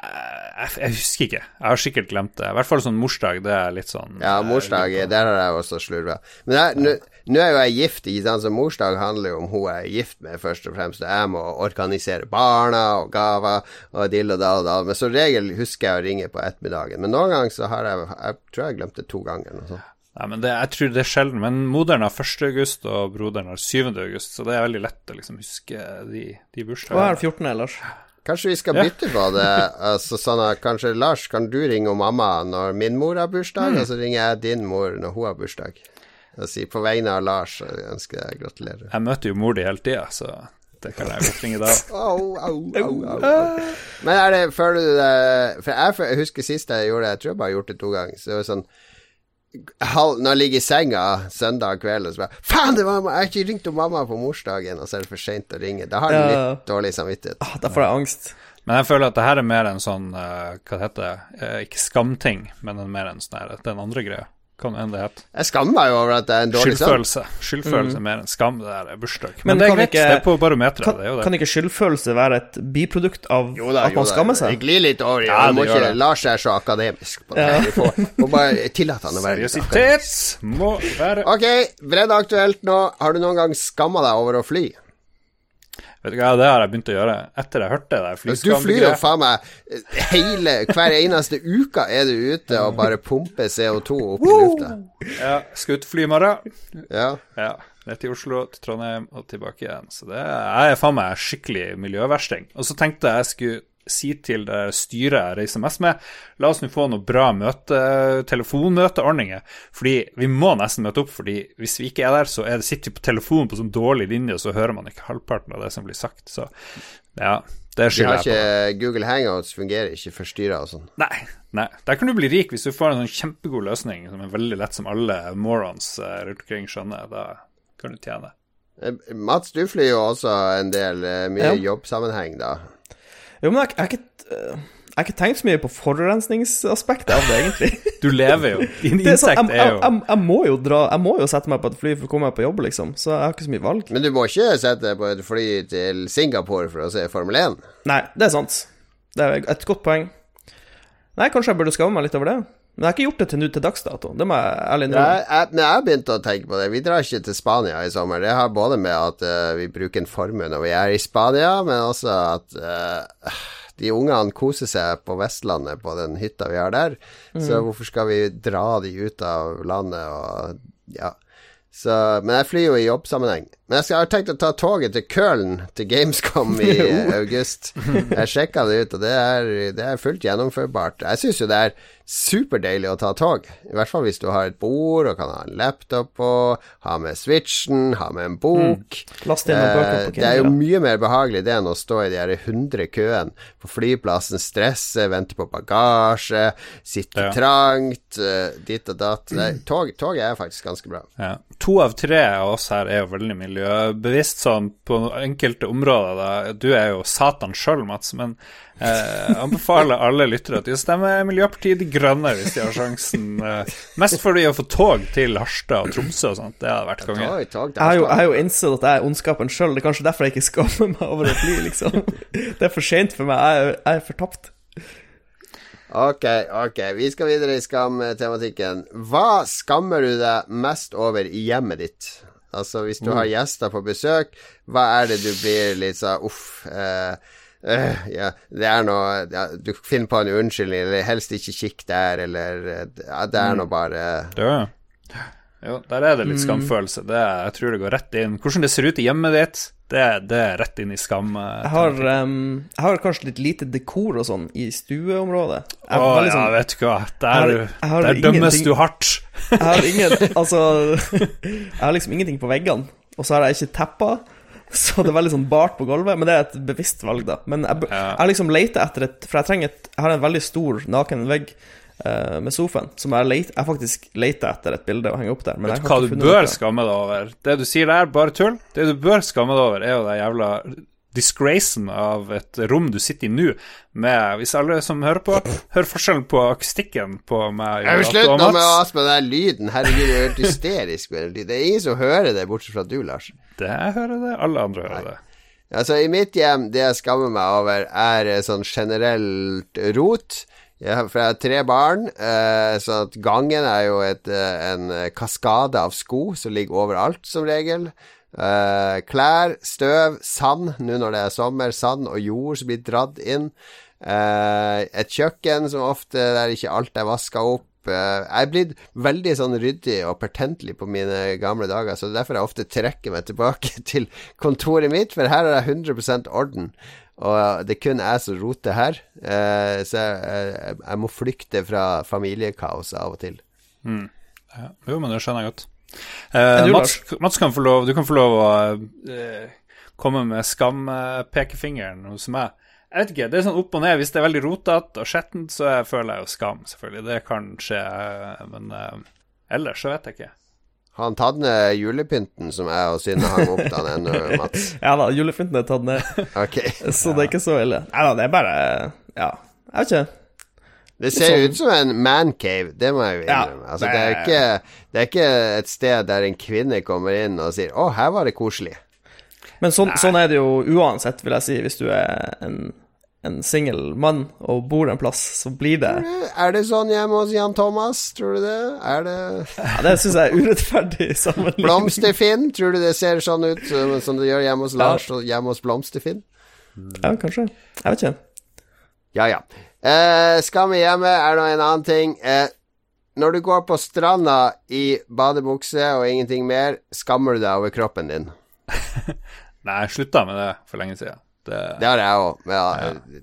jeg, jeg husker ikke. Jeg har sikkert glemt det. I hvert fall sånn morsdag. Det er litt sånn
Ja, morsdag, der har jeg også slurva. Men nå er jo jeg gift, ikke sant, så morsdag handler jo om hun jeg er gift med, først og fremst. Jeg må organisere barna og gaver og dill og dall og dall. Men som regel husker jeg å ringe på ettermiddagen. Men noen ganger så har jeg Jeg tror jeg glemte det to ganger. Noe sånt.
Nei, men det, Jeg tror det er sjelden. Men moderen har 1. august, og broderen har 7. august, så det er veldig lett å liksom huske de, de
Hva er det 14., Lars?
Kanskje vi skal bytte på det? Altså, sånn at kanskje Lars, kan du ringe mamma når min mor har bursdag, og så ringer jeg din mor når hun har bursdag? Og si på vegne av Lars ønsker jeg gratulerer.
Jeg møter jo mor di hele tida, så det kan jeg godt ringe da.
Au, au, au, au. Men er det, føler du det For jeg husker sist jeg gjorde det, jeg tror jeg bare har gjort det to ganger. Så det var sånn halv, Når jeg ligger i senga søndag kveld og så bare Faen, det var, jeg har ikke ringt om mamma på morsdagen, og så er det for seint å ringe. Da har du
Ja.
litt dårlig samvittighet.
Ah, da får jeg angst.
Men jeg føler at det her er mer en sånn eh, Hva det heter det? Eh, ikke skamting, men mer en sånn her Den andre greia. Hva enn det heter.
Jeg skammer meg jo over at det er en dårlig sønn.
Skyldfølelse. Skyldfølelse er mer enn skam. Det der er bursdag. Men,
Men
det er
kan
greit.
ikke-
det er på barometeret.
Kan,
det jo det.
kan ikke skyldfølelse være et biprodukt av
Jo da,
at man
skammer
skammer
Det
seg?
glir litt over i
Ja,
det. Må ikke
det.
Lars er så akademisk på det.
Ja.
Vi får, må bare tillate han å være.
Seriøsitet må være
Ok, brennaktuelt nå. Har du noen gang skamma deg over å fly?
Vet du hva, det har jeg begynt å gjøre etter jeg hørte det der
Du flyr jo faen meg hele Hver eneste uke er du ute og bare pumper CO2 opp i lufta.
Ja, skal ut og fly i morgen.
Ja.
Ja, ned til Oslo, til Trondheim og tilbake igjen. Så det er, jeg er faen meg skikkelig miljøversting. Og så tenkte jeg skulle si til det styret jeg reiser mest med, la oss nå få noen bra møte, telefonmøteordninger. Fordi vi må nesten møte opp, fordi hvis vi ikke er der, så er det, sitter vi på telefonen på sånn dårlig linje, og så hører man ikke halvparten av det som blir sagt. Så ja, det skylder jeg på.
ikke Google Hangouts fungerer ikke for styrer og sånn.
Nei, nei. Der kan du bli rik hvis du får en sånn kjempegod løsning som er veldig lett, som alle morons eh, rundt omkring skjønner. Da kan du tjene.
Eh, Mats, du flyr jo også en del, eh, mye
Ja.
jobbsammenheng, da.
Jo, men jeg, jeg, har ikke, eh, jeg har ikke tenkt så mye på forurensningsaspektet av det, egentlig.
Du lever jo. Din
insekt er sånn, jeg,
er
jeg,
jo
jeg, jeg må jo dra Jeg må jo sette meg på et fly for å komme meg på jobb, liksom. Så jeg har ikke så mye valg.
Men du må ikke sette deg på et fly til Singapore for å se Formel 1.
Nei, det er sant. Det er et godt poeng. Nei, kanskje jeg burde skamme meg litt over det. Men jeg har ikke gjort det til nå til dags dato. Det må jeg ærlig
Jeg,
innrømme.
jeg, men jeg har begynt å tenke på det. Vi drar ikke til Spania i sommer. Det har både med at uh, vi bruker en formue når vi er i Spania, men også at uh, de ungene koser seg på Vestlandet på den hytta vi har der. Så hvorfor skal vi dra de ut av landet og ja. Så, men jeg flyr jo i jobbsammenheng. Men jeg, skal, jeg har tenkt å ta toget til Köln, til Gamescom i august. Jeg sjekka det ut, og det er, det er fullt gjennomførbart. Jeg syns jo det er superdeilig å ta tog. I hvert fall hvis du har et bord og kan ha en laptop på, ha med switchen, ha med en bok.
Last inn noen bøker
Eh, det er jo mye mer behagelig det enn å stå i de her 100 køene på flyplassen, stresse, vente på bagasje, sitte
Ja.
trangt, eh, ditt og datt. Tog, toget er faktisk ganske bra.
ja. To av tre av oss her er jo veldig miljøbevisst sånn på enkelte områder. Da. Du er jo Satan sjøl, Mats, men eh, anbefaler alle lyttere at de stemmer Miljøpartiet De Grønne hvis de har sjansen. Eh, mest fordi å få tog til Harstad og Tromsø og sånt, det hadde vært konge.
Jeg har, jo, jeg jo innsett at jeg er ondskapen sjøl. Det er kanskje derfor jeg ikke skammer meg over å fly, liksom. Det er for seint for meg. Jeg er, jeg er fortapt.
Ok, ok. Vi skal videre i skamtematikken. Hva skammer du deg mest over i hjemmet ditt? Altså, hvis du har gjester på besøk, hva er det du blir litt sånn uff eh, eh, ja, det er noe ja, Du finner på en unnskyldning, eller helst ikke kikk der, eller eh, ja, Det er noe bare
Ja. Jo, der er det litt skamfølelse. Det, jeg tror det går rett inn. Hvordan det ser ut i hjemmet ditt, det, det er rett inn i skam. eh,
Jeg har, um, jeg har kanskje litt lite dekor og sånn i stueområdet. Jeg,
Å
er
ja,
sånn-
vet du hva. Der,
Jeg har- jeg har
der dømmes du hardt.
jeg har ingen Altså Jeg har liksom ingenting på veggene, og så har jeg ikke teppa. Så det er veldig sånn bart på gulvet, men det er et bevisst valg, da. Men jeg, jeg liksom leter etter et For jeg trenger et Jeg har en veldig stor naken vegg eh, med sofaen. Som jeg, let, jeg faktisk leter etter et bilde å henge opp der. Men
Vet du hva du bør skamme deg over? Det du sier der, bare tull. Det du bør skamme deg over, er jo det jævla disgracen av et rom du sitter i nå, med Hvis alle som hører på, hører forskjellen på akustikken på meg
Jeg vil slutte nå med å ase med den lyden. Herregud, det er helt hysterisk den. Det er ingen som hører det, bortsett fra du, Lars.
Det jeg hører det, alle andre hører det.
Altså, i mitt hjem, det jeg skammer meg over, er eh, sånn generelt rot. Jeg har, for jeg har tre barn, eh, så at gangen er jo et, eh, en eh, kaskade av sko som ligger overalt, som regel. Eh, klær, støv, sand, nå når det er sommer, sand og jord som blir dratt inn. Eh, et kjøkken som ofte der ikke alt er vaska opp. Eh, jeg er blitt veldig sånn ryddig og pertentlig på mine gamle dager, så derfor jeg ofte trekker meg tilbake til kontoret mitt, for her er det 100% orden. Og det er kun jeg som roter her, eh, så jeg, jeg, jeg må flykte fra familiekaos av og til.
Ja. Jo, men det skjønner jeg godt. Eh,
du,
Mats, Mats kan få lov, du kan få lov å eh, komme med skampekefingeren hos meg. Jeg vet ikke, det er sånn opp og ned. Hvis det er veldig rotete og skjettent, så jeg føler jeg jo skam, selvfølgelig. Det kan skje, eh, men eh, ellers så vet jeg ikke.
Har han tatt ned julepynten som jeg og Synne hang opp da ennå, Mats?
Ja da, julepynten er tatt ned,
Ok.
så det er ikke så ille. Nei da, det er bare Ja, jeg vet ikke.
Det ser sånn. ut som en mancave, det må jeg jo
Ja,
innrømme. Altså, det, er ikke, det er ikke et sted der en kvinne kommer inn og sier 'Å, her var det koselig'.
Men sånn, sånn er det jo uansett, vil jeg si, hvis du er en, en singel mann og bor en plass, så blir det
Er det sånn hjemme hos Jan Thomas, tror du det? Er det
ja, Det syns jeg er urettferdig sammenligning.
Blomsterfinn? Tror du det ser sånn ut som, som det gjør hjemme hos Lars og hjemme hos Blomsterfinn?
Ja, kanskje. Jeg vet ikke.
Ja, ja. Eh, skal vi hjemme er nå en annen ting. Eh, når du går på stranda i badebukse og ingenting mer, skammer du deg over kroppen din.
Nei, jeg slutta med det for lenge siden. Det,
Det har jeg òg. Ja,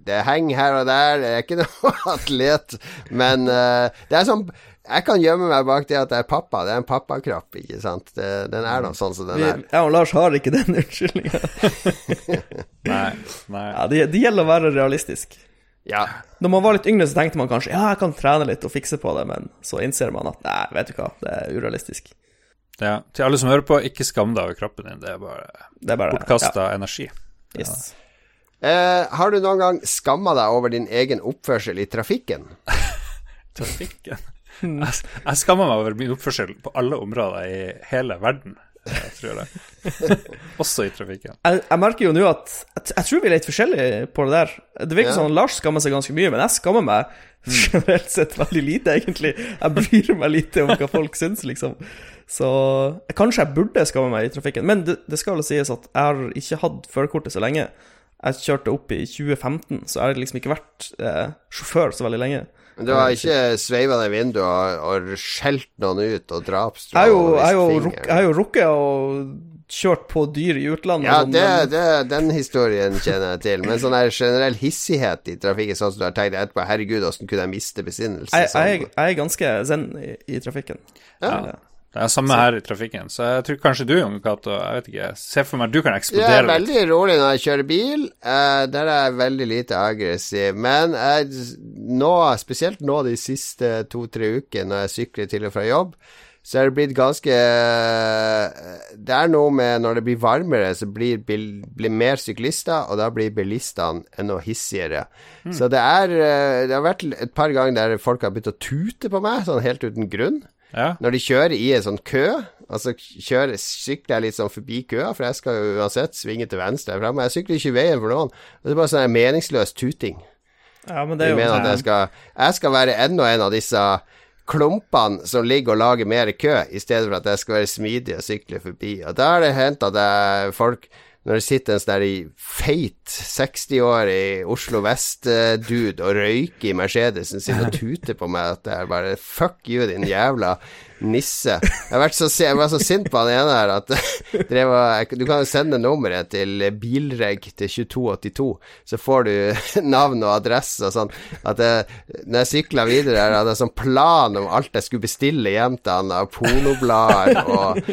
Det henger her og der. Det er ikke noe atlet, men uh, det er sånn Jeg kan gjemme meg bak det at jeg er pappa. Det er en pappakropp, ikke sant. Det, den er nå sånn som den er.
jeg og Lars har ikke den unnskyldninga.
nei, nei.
Ja, det, det gjelder å være realistisk.
Ja.
Når man var litt yngre, så tenkte man kanskje ja, jeg kan trene litt og fikse på det, men så innser man at nei, vet du hva, det er urealistisk.
Ja, til alle som hører på, ikke skam deg over kroppen din. Det er bare
Det er bare
bortkasta energi.
Ja, yes.
Eh, har du noen gang skamma deg over din egen oppførsel i trafikken?
Trafikken. Jeg, jeg skammer meg over min oppførsel på alle områder i hele verden, jeg tror jeg. Også i trafikken.
Jeg, jeg merker jo nå at jeg, jeg tror vi er litt forskjellige på det der. Det virker
Ja.
sånn Lars skammer seg ganske mye, men jeg skammer meg generelt sett veldig lite, egentlig. Jeg bryr meg lite om hva folk syns, liksom. Så kanskje jeg burde skamme meg i trafikken. Men det, det skal vel sies at jeg har ikke hatt førerkortet så lenge. Jeg kjørte opp i 2015, så jeg har liksom ikke vært eh, sjåfør så veldig lenge.
Men Du har ikke sveiva ned vinduet og, og skjelt noen ut og
Jeg
og
jeg har jo, jeg rukket å kjørt på dyr i utlandet.
Ja, det, det, den historien kjenner jeg til. Men sånn der generell hissighet i trafikken, sånn som du har tenkt etterpå Herregud, åssen kunne jeg miste besinnelse?
jeg,
sånn?
jeg, jeg er ganske zen i, i trafikken.
Ja.
Det er samme her i trafikken, så jeg tror kanskje du, Jon Cato, jeg vet ikke Se for meg du kan
Jeg er
eksplodere litt.
veldig rolig når jeg kjører bil. Uh, der er jeg veldig lite aggressiv. Men jeg, nå, spesielt nå de siste to-tre ukene når jeg sykler til og fra jobb, så er det blitt ganske Det er noe med når det blir varmere, så blir, blir mer syklister, og da blir bilistene enda hissigere. Så det er eh, Det har vært et par ganger der folk har begynt å tute på meg, sånn helt uten grunn.
Ja.
Når de kjører i en sånn kø, altså kjører, sykler jeg litt sånn forbi køa, for jeg skal jo uansett svinge til venstre fremme. Jeg sykler ikke i veien for noen. Det er bare sånn meningsløs tuting.
Ja, men det er jo
mener at jeg skal, jeg skal være enda en av disse klumpene som ligger og lager mer kø, i stedet for at jeg skal være smidig og sykle forbi. Og da har det hendt at jeg, folk når det sitter en sånn feit 60-årig Oslo Vest-dude og røyker i Mercedesen sin og tuter på meg at det er bare Fuck you, din jævla nisse. Jeg, vært så, jeg var så sint på han ene her at og, Du kan jo sende nummeret til bilreg til 2282, så får du navn og adresse og sånn. At jeg, når jeg sykla videre her, hadde jeg sånn plan om alt jeg skulle bestille hjem til han av pornoblader og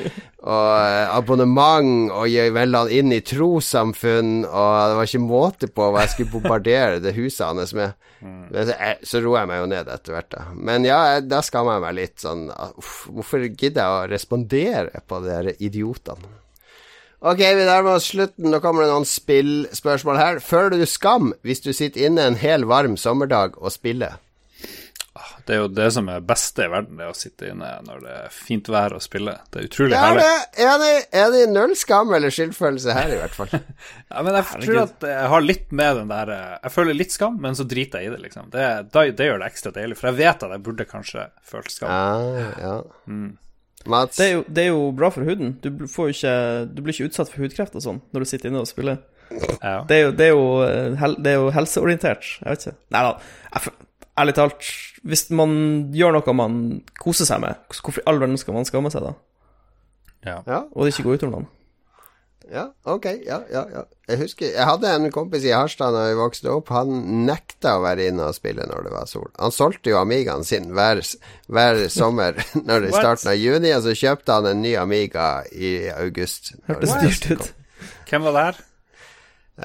og eh, abonnement og melde han inn i trossamfunn, og det var ikke måte på hva jeg skulle bombardere det huset hans med. Så, eh, roer jeg meg jo ned etter hvert, da. Men ja, da skammer jeg meg litt sånn uff, Hvorfor gidder jeg å respondere på de idiotene? Ok, vi nærmer oss slutten. Nå kommer det noen spillspørsmål her. Føler du skam hvis du sitter inne en hel varm sommerdag og spiller?
Det er jo det som er beste i verden, det å sitte inne når det er fint vær og spille. Det er utrolig
Ja,
herlig.
det, er det, Null skam eller skyldfølelse her, i hvert fall.
Ja, men jeg tror at jeg har litt med den der eh, Jeg føler litt skam, men så driter jeg i det, liksom. Det, det, det gjør det ekstra deilig, for jeg vet at jeg burde kanskje følt skam.
Ja, ja. Mats?
Det er, jo, det er jo bra for huden. Du får jo ikke Du blir ikke utsatt for hudkreft og sånn når du sitter inne og spiller.
Ja.
Det er jo, det er jo, eh, det er jo helseorientert. Jeg vet ikke. Nei da. Ærlig talt, hvis man gjør noe man koser seg med, hvorfor i all verden skal man skamme seg da?
Ja.
Ja,
Og det ikke gå utover noen?
ja, ok. Ja, ja, ja. Jeg husker Jeg hadde en kompis i Harstad da vi vokste opp. Han nekta å være inne og spille når det var sol. Han solgte jo Amigaen sin hver, hver sommer når det starten av juni, og så kjøpte han en ny Amiga i august.
Hørtes dyrt ut.
Hvem var det her?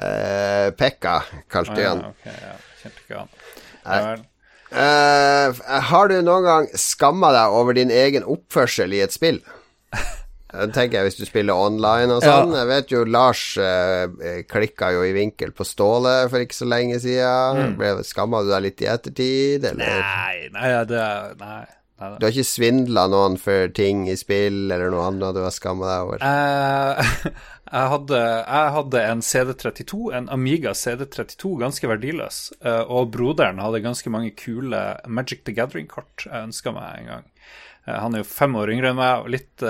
Eh, Pekka kalte
Ah,
han.
ja, ok, ja. Kjente ikke han. Ja.
Eh, har du noen gang skamma deg over din egen oppførsel i et spill? Det tenker jeg hvis du spiller online og sånn. Jeg vet jo Lars uh, klikka jo i vinkel på Ståle for ikke så lenge siden. Mm. Skamma du deg litt i ettertid, eller?
Nei, nei, det Nei.
Du har ikke svindla noen for ting i spill, eller noe annet du har skamma deg over?
Eh, jeg, hadde, jeg hadde en CD32, en Amiga CD32, ganske verdiløs. eh, og broderen hadde ganske mange kule Magic the Gathering-kort jeg ønska meg en gang. Eh, han er jo fem år yngre enn meg, og litt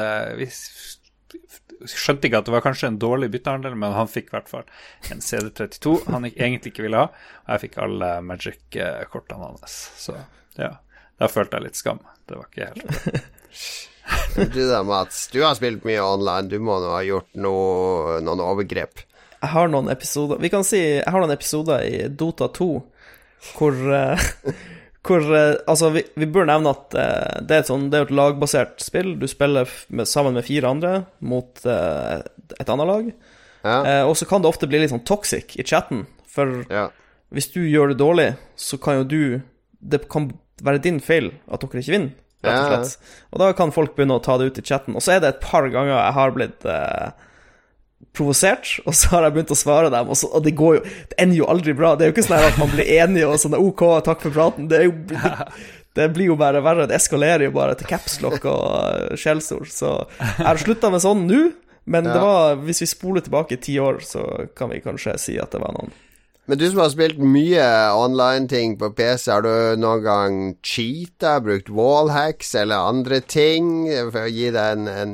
skjønte ikke at det var kanskje en dårlig byttehandel, men han fikk i hvert fall en CD32 han egentlig ikke ville ha. Og jeg fikk alle Magic-kortene hans. Så ja, da følte jeg litt skam. Det var ikke helt
Du da, Mats. Du har spilt mye online. Du må nå ha gjort noe, noen overgrep.
Jeg har noen episoder Vi kan si jeg har noen episoder i Dota 2 hvor eh, Hvor eh, Altså, vi, vi bør nevne at eh, det er et sånn Det er et lagbasert spill. Du spiller med, sammen med fire andre mot et annet lag.
Ja.
Eh, og så kan det ofte bli litt sånn toxic i chatten. For
Ja.
hvis du gjør det dårlig, så kan jo du Det kan være din feil at dere ikke vinner, rett og
slett. ja.
Og da kan folk begynne å ta det ut i chatten. Og så er det et par ganger jeg har blitt eh, provosert, og så har jeg begynt å svare dem, og, så, og det går jo Det ender jo aldri bra. Det er jo ikke sånn at man blir enige og sånn OK, takk for praten. Det, er jo, det, det blir jo bare verre. Det eskalerer jo bare til capslock og eh, skjellsord. Så jeg har slutta med sånn nå, men det
Ja.
var, hvis vi spoler tilbake i ti år, så kan vi kanskje si at det var noen
Men du som har spilt mye online-ting på PC, har du noen gang cheata, brukt wallhacks eller andre ting for å gi deg en, en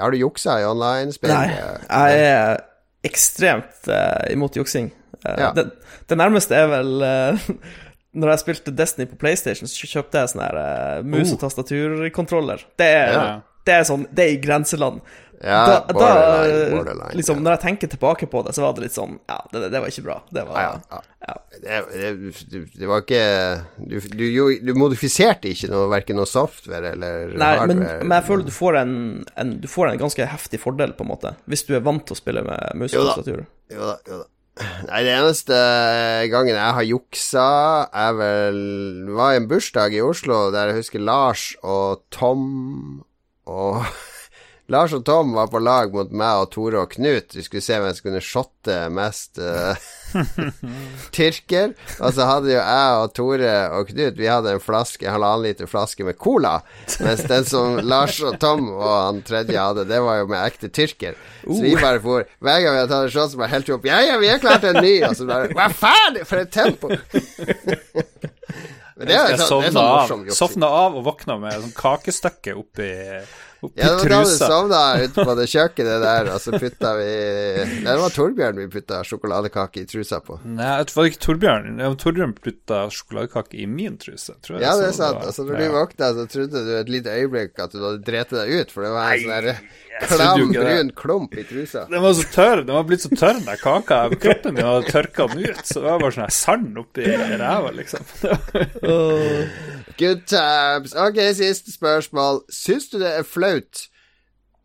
Har du juksa i online-spill?
Nei, jeg er ekstremt uh, imot juksing. Uh,
Ja.
det, det nærmeste er vel uh, Når jeg spilte Destiny på PlayStation, så kjøpte jeg sånn her eh, mus- og tastaturkontroller. Det er,
Ja.
Det er sånn Det er i grenseland.
Ja,
da, da,
borderline, borderline,
liksom,
ja.
Når jeg tenker tilbake på det, så var det litt sånn Ja, det, det var ikke bra. Det var
Ja, ja. Det, det, det var ikke Du, du, du modifiserte ikke noe, verken noe software eller
Nei, men,
hardware.
men jeg føler du får en, en Du får en ganske heftig fordel, på en måte, hvis du er vant til å spille med mus og tastatur.
Jo da, jo da. Nei, det eneste gangen jeg har juksa, er vel var en bursdag i Oslo der jeg husker Lars og Tom og Lars og Tom var på lag mot meg og Tore og Knut. Vi skulle se hvem som kunne shotte mest uh, tyrker. Og så hadde jo jeg og Tore og Knut Vi hadde en flaske, halvannen liter flaske med cola. Mens den som Lars og Tom og han tredje hadde, det var jo med ekte tyrker. Så vi bare for Hver gang vi hadde tatt en shot, så bare helte vi opp Ja, ja, vi har klart en ny! Og så bare Hva faen? For et tempo! Er,
Jeg
jo sånn, er
sovna
sånn
av, sovna av og våkna med sånn kakestykke oppi, oppi
Ja, det var da
du
sovna ute på det kjøkkenet der, og så putta vi Nei, det var Torbjørn vi putta sjokoladekake i trusa på.
Nei, det var ikke Torbjørn. Ja, Torbjørn putta sjokoladekake i min truse. Tror jeg
Ja, det er sant. Altså, når du
ja.
våkna, så trodde du et lite øyeblikk at du hadde drept deg ut, for det var en sånn der klam, brun klump i trusa.
Den var så tørr. Den var blitt så tørr, den kaka. Kroppen min hadde tørka den ut. Så det var bare sånn sand oppi ræva, liksom.
Good times. Ok, siste spørsmål. Syns du det er flaut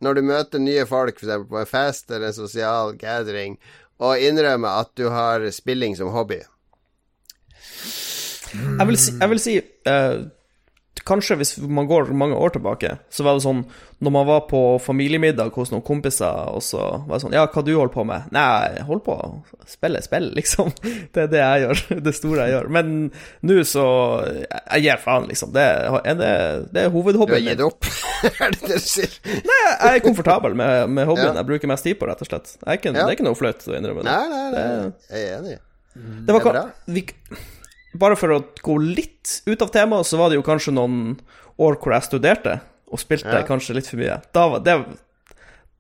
når du møter nye folk, f.eks. på en fest eller en sosial gathering, og innrømme at du har spilling som hobby?
Jeg vil si, jeg vil si eh, Kanskje hvis man går mange år tilbake, så var det sånn Når man var på familiemiddag hos noen kompiser, og så var det sånn Ja, hva du holder på med? Nei, jeg holder på å spille spill, liksom. Det er det jeg gjør. Det store jeg gjør. Men nå så Jeg gir faen, liksom. Det er, det, det er
Du har gitt opp? er det det du sier?
Nei, jeg er komfortabel med, med hobbyen
Ja.
jeg bruker mest tid på, rett og slett. Er ikke,
Ja.
Det er ikke noe flaut å innrømme det.
Nei, nei, nei. Jeg er enig.
Det var
Det er bra.
vi, Bare for å gå litt ut av temaet, så var det jo kanskje noen år hvor jeg studerte, og spilte
Ja.
kanskje litt for mye. Da var det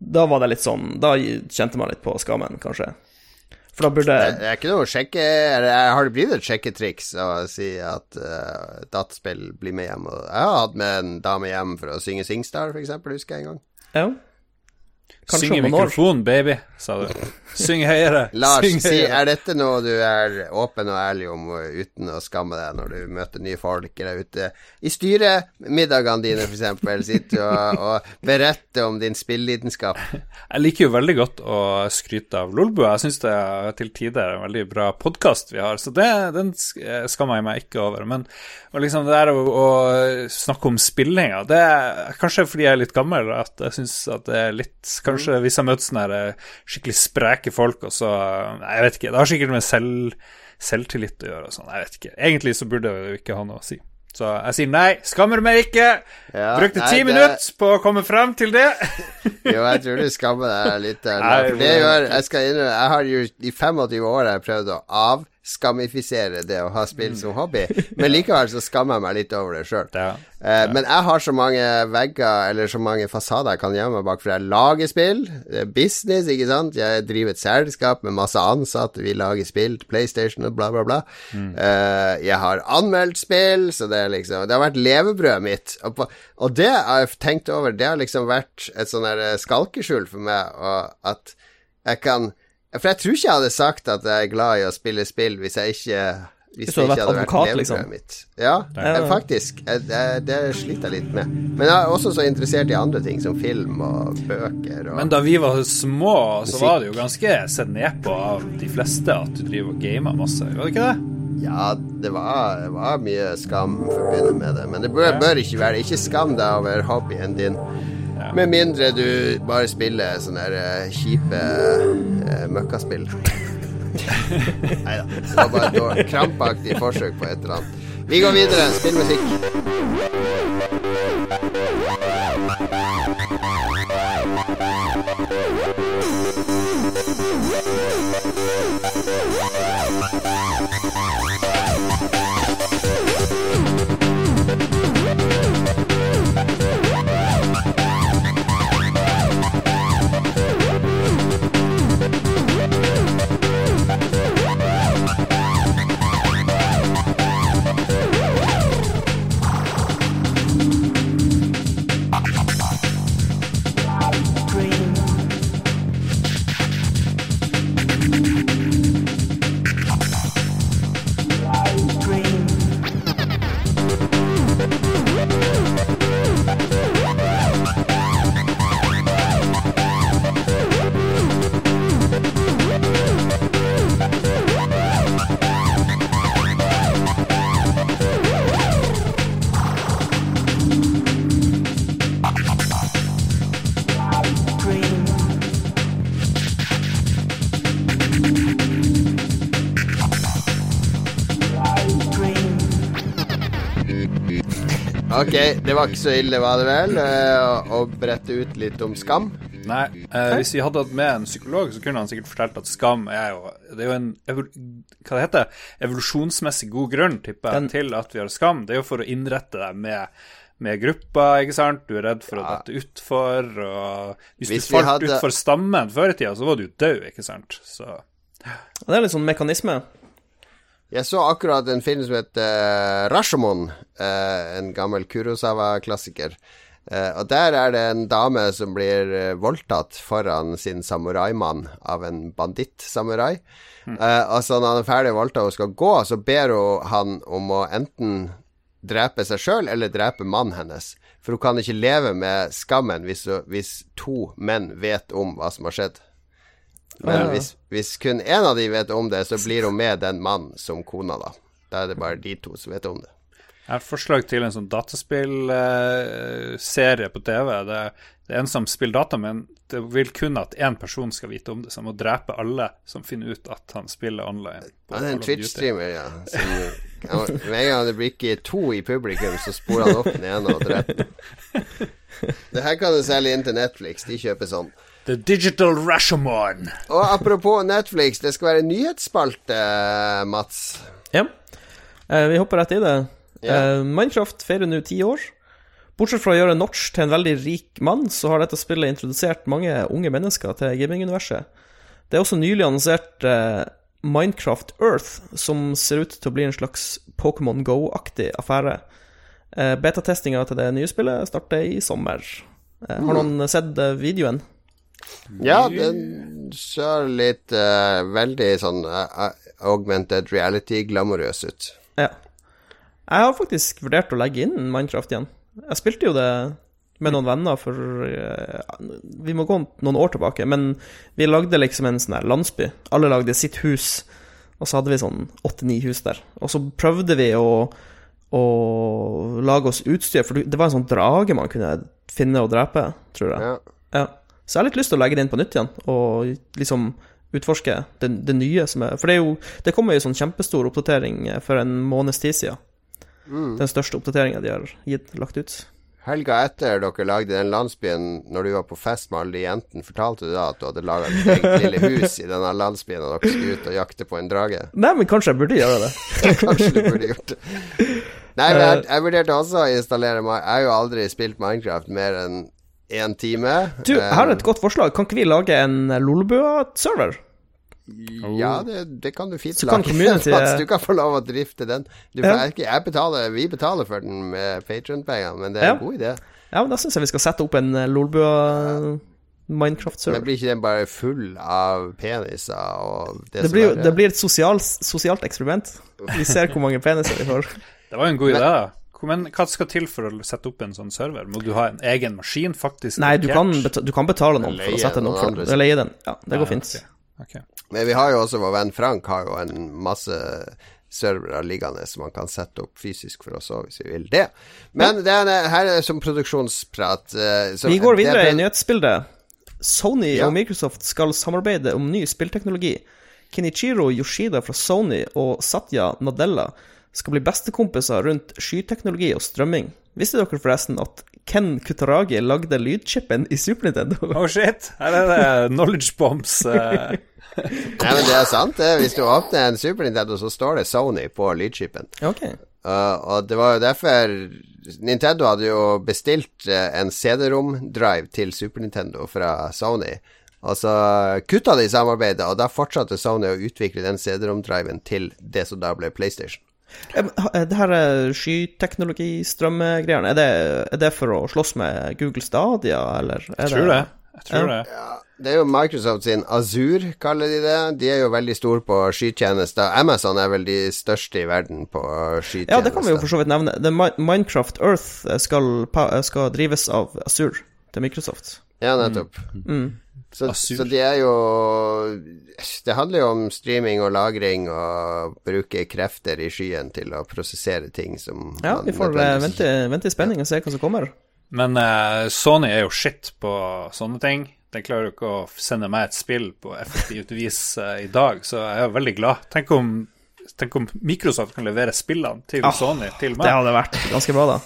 Da var det litt sånn Da kjente man litt på skammen, kanskje. For da burde
Det er ikke noe sjekke... Har det blitt et sjekketriks å si at uh, dataspill blir med hjem? Og jeg har hatt med en dame hjem for å synge Singstar, for eksempel, husker jeg en gang.
Ja. Kanskje
Syng i
om noen år.
mikrofon, baby, sa du. Syng høyere.
Lars,
Syng
si, er dette noe du er åpen og ærlig om uten å skamme deg når du møter nye folk eller er ute i styremiddagene dine, eksempel, sitter du og, og beretter om din spillelidenskap.
Jeg liker jo veldig godt å skryte av Lolbua. Jeg syns det er til tider en veldig bra podkast vi har, så det, den skammer jeg meg ikke over. Men og liksom det der å, å snakke om spillinga, det er kanskje fordi jeg er litt gammel at jeg syns at det er litt Kanskje hvis jeg møter sånne eh, skikkelig spreke folk, og så jeg vet ikke. Det har sikkert med selv, selvtillit å gjøre og sånn. Jeg vet ikke. Egentlig så burde det jo ikke ha noe å si. Så jeg sier nei, skammer meg ikke.
Ja,
Brukte ti minutter på å komme frem til det.
Jo, jeg tror du skammer deg litt der.
Nei,
For det gjør Jeg skal innrømme, jeg har jo i 25 år har jeg prøvd å avskamifisere det å ha spill som hobby, men likevel så skammer jeg meg litt over det sjøl.
Ja.
Eh, Men jeg har så mange vegger eller så mange fasader jeg kan gjemme meg bak, for jeg lager spill. Det er business, ikke sant. Jeg driver et selskap med masse ansatte, vi lager spill til PlayStation og bla, bla, bla. Eh, jeg har anmeldt spill, så det er liksom Det har vært levebrødet mitt. Og, på, og det har jeg tenkt over, det har liksom vært et sånn skalkeskjul for meg, og at jeg kan For jeg tror ikke jeg hadde sagt at jeg er glad i å spille spill hvis jeg ikke hvis det ikke
vært
hadde vært
advokat,
levebrødet
liksom.
mitt. Ja,
Ja.
eh, faktisk. Jeg, Det, det sliter jeg litt med. Men jeg er også så interessert i andre ting, som film og bøker og
Men da vi var små, så
Musikk.
var det jo ganske sett ned på av de fleste at du driver og gamer masse, var det ikke det?
Ja, det var, det var mye skam forbundet med det. Men det bør, bør ikke være. Ikke skam deg over hobbyen din. Med mindre du bare spiller sånne der, eh, kjipe uh, møkkaspill. Nei da. Det var bare et krampaktig forsøk på et eller annet. Vi går videre. Spill musikk. Ok, det var ikke så ille, var det vel? eh, Å, brette ut litt om skam.
Nei, eh, hvis vi hadde hatt med en psykolog, så kunne han sikkert fortalt at skam er jo Det er jo en hva det heter, evolusjonsmessig god grunn, tipper jeg, til at vi har skam. Det er jo for å innrette deg med, med gruppa, ikke sant. Du er redd for å dette utfor, og hvis,
Hvis
du falt
hadde-
utfor stammen før i tida, så var du død, ikke sant. Så
Det er litt sånn mekanisme.
Jeg så akkurat en film som heter uh, Rashomon, uh, en gammel Kurosawa-klassiker. Uh, og der er det en dame som blir uh, voldtatt foran sin samuraimann av en banditt-samurai. Eh, og så når han er ferdig voldtatt og skal gå, så ber hun han om å enten drepe seg sjøl eller drepe mannen hennes. For hun kan ikke leve med skammen hvis, hvis to menn vet om hva som har skjedd. Men hvis, hvis kun én av de vet om det, så blir hun med den mannen som kona, da. Da er det bare de to som vet om det.
Jeg har et forslag til en sånn dataspillserie på TV. Det, det er en som spiller data, men det vil kun at én person skal vite om det. Så han må drepe alle som finner ut at han spiller online.
Ja, det er en. Twitch-streamer, ja. Med en gang det blir ikke to i publikum, så sporer han opp den ene og dreper. Det her kan du selge inn til Netflix. De kjøper sånn.
The Digital Rashomon.
Og apropos Netflix, det skal være nyhetsspalte, Mats.
Ja. Eh, vi hopper rett i det.
Ja.
Eh, Minecraft feirer nå ti år. Bortsett fra å gjøre Notch til en veldig rik mann, så har dette spillet introdusert mange unge mennesker til gaminguniverset. Det er også nylig annonsert eh, Minecraft Earth, som ser ut til å bli en slags Pokémon Go-aktig affære. Eh, Betatestinga til det nye spillet starter i sommer. Eh, har noen sett eh, videoen?
Ja, den ser litt uh, veldig sånn uh, augmented reality glamorøs ut.
Ja. Jeg har faktisk vurdert å legge inn Minecraft igjen. Jeg spilte jo det med noen venner for uh, Vi må gå noen år tilbake, men vi lagde liksom en sånn landsby. Alle lagde sitt hus, og så hadde vi sånn åtte-ni hus der. Og så prøvde vi å, å lage oss utstyr, for det var en sånn drage man kunne finne og drepe, tror jeg.
Ja.
Ja. Så jeg har litt lyst til å legge det inn på nytt igjen, og liksom utforske det, det nye som er For det er jo Det kommer jo sånn kjempestor oppdatering eh, for en måneds tid siden. Den største oppdateringa de har gitt, lagt ut.
Helga etter dere lagde den landsbyen, når du var på fest med alle de jentene, fortalte du da at du hadde laga et eget lille hus i denne landsbyen, og dere skulle ut og jakte på en drage?
Nei, men kanskje jeg burde gjøre det.
Kanskje du burde gjort det. Nei, men jeg, jeg vurderte også å installere Jeg har jo aldri spilt Minecraft mer enn én time.
Du, jeg har et godt forslag. Kan ikke vi lage en Lolbua-server?
Ja, det, det kan du fint
Så
lage.
community-
du kan få lov å drifte den. Du,
Ja.
jeg, jeg betaler, vi betaler for den med Patrion-penger, men det er
Ja.
en god idé.
Ja, men da syns jeg vi skal sette opp en eh, Lolbua
Men
Minecraft-server.
blir ikke den bare full av peniser og det,
Det
som
blir,
er
det blir et sosialt, sosialt eksperiment. Vi ser hvor mange peniser vi får.
Det var jo en god idé. Men hva skal til for å sette opp en sånn server? Må du ha en egen maskin, faktisk?
Nei, du kan,
dedikert?
beta du kan betale noen for å sette den opp for deg. Leie den. Ja, det går
Ja,
fint.
Okay. Okay.
Men vi har jo også vår venn Frank har jo en masse servere liggende som man kan sette opp fysisk for oss òg, hvis vi vil det. Men det er, her er det som produksjonsprat. eh, så
Vi går
det-
videre i
det-
nyhetsbildet. Sony
Ja.
og Microsoft skal samarbeide om ny spillteknologi. Kenichiro Yoshida fra Sony og Satya Nadella skal bli bestekompiser rundt skyteknologi og strømming. Visste dere forresten at Ken Kutaragi lagde lydchipen i Super Nintendo?
Oh shit, her er det knowledge bombs. eh.
Nei, men det er sant. Hvis du åpner en Super Nintendo, så står det Sony på lydchipen.
Ok.
Uh, og det var jo derfor Nintendo hadde jo bestilt eh, en CD-rom-drive til Super Nintendo fra Sony. Og så kutta de samarbeidet, og da fortsatte Sony å utvikle den CD-rom-driven til det som da ble PlayStation.
Eh, Det her er skyteknologi, strømmegreiene, er, det- er det for å slåss med Google Stadia, eller? Er
Jeg tror det. Jeg tror
Ja.
det.
Det er jo Microsoft sin Azure, kaller de det. De er jo veldig store på skytjenester. Amazon er vel de største i verden på skytjenester.
Ja, det kan vi jo for så vidt nevne. Det Minecraft Earth skal, skal drives av Azure til Microsoft.
Ja, nettopp.
Mm.
Så, så det er jo Det handler jo om streaming og lagring og bruke krefter i skyen til å prosessere ting som
Ja, vi får eh, vente, vente i spenning og se hva som kommer.
Men uh, Sony er jo shit på sånne ting. Den klarer jo ikke å sende meg et spill på effektivt vis uh, i dag, så jeg er jo veldig glad. Tenk om, tenk om Microsoft kan levere spillene til Sony til meg.
Det hadde vært ganske bra, da.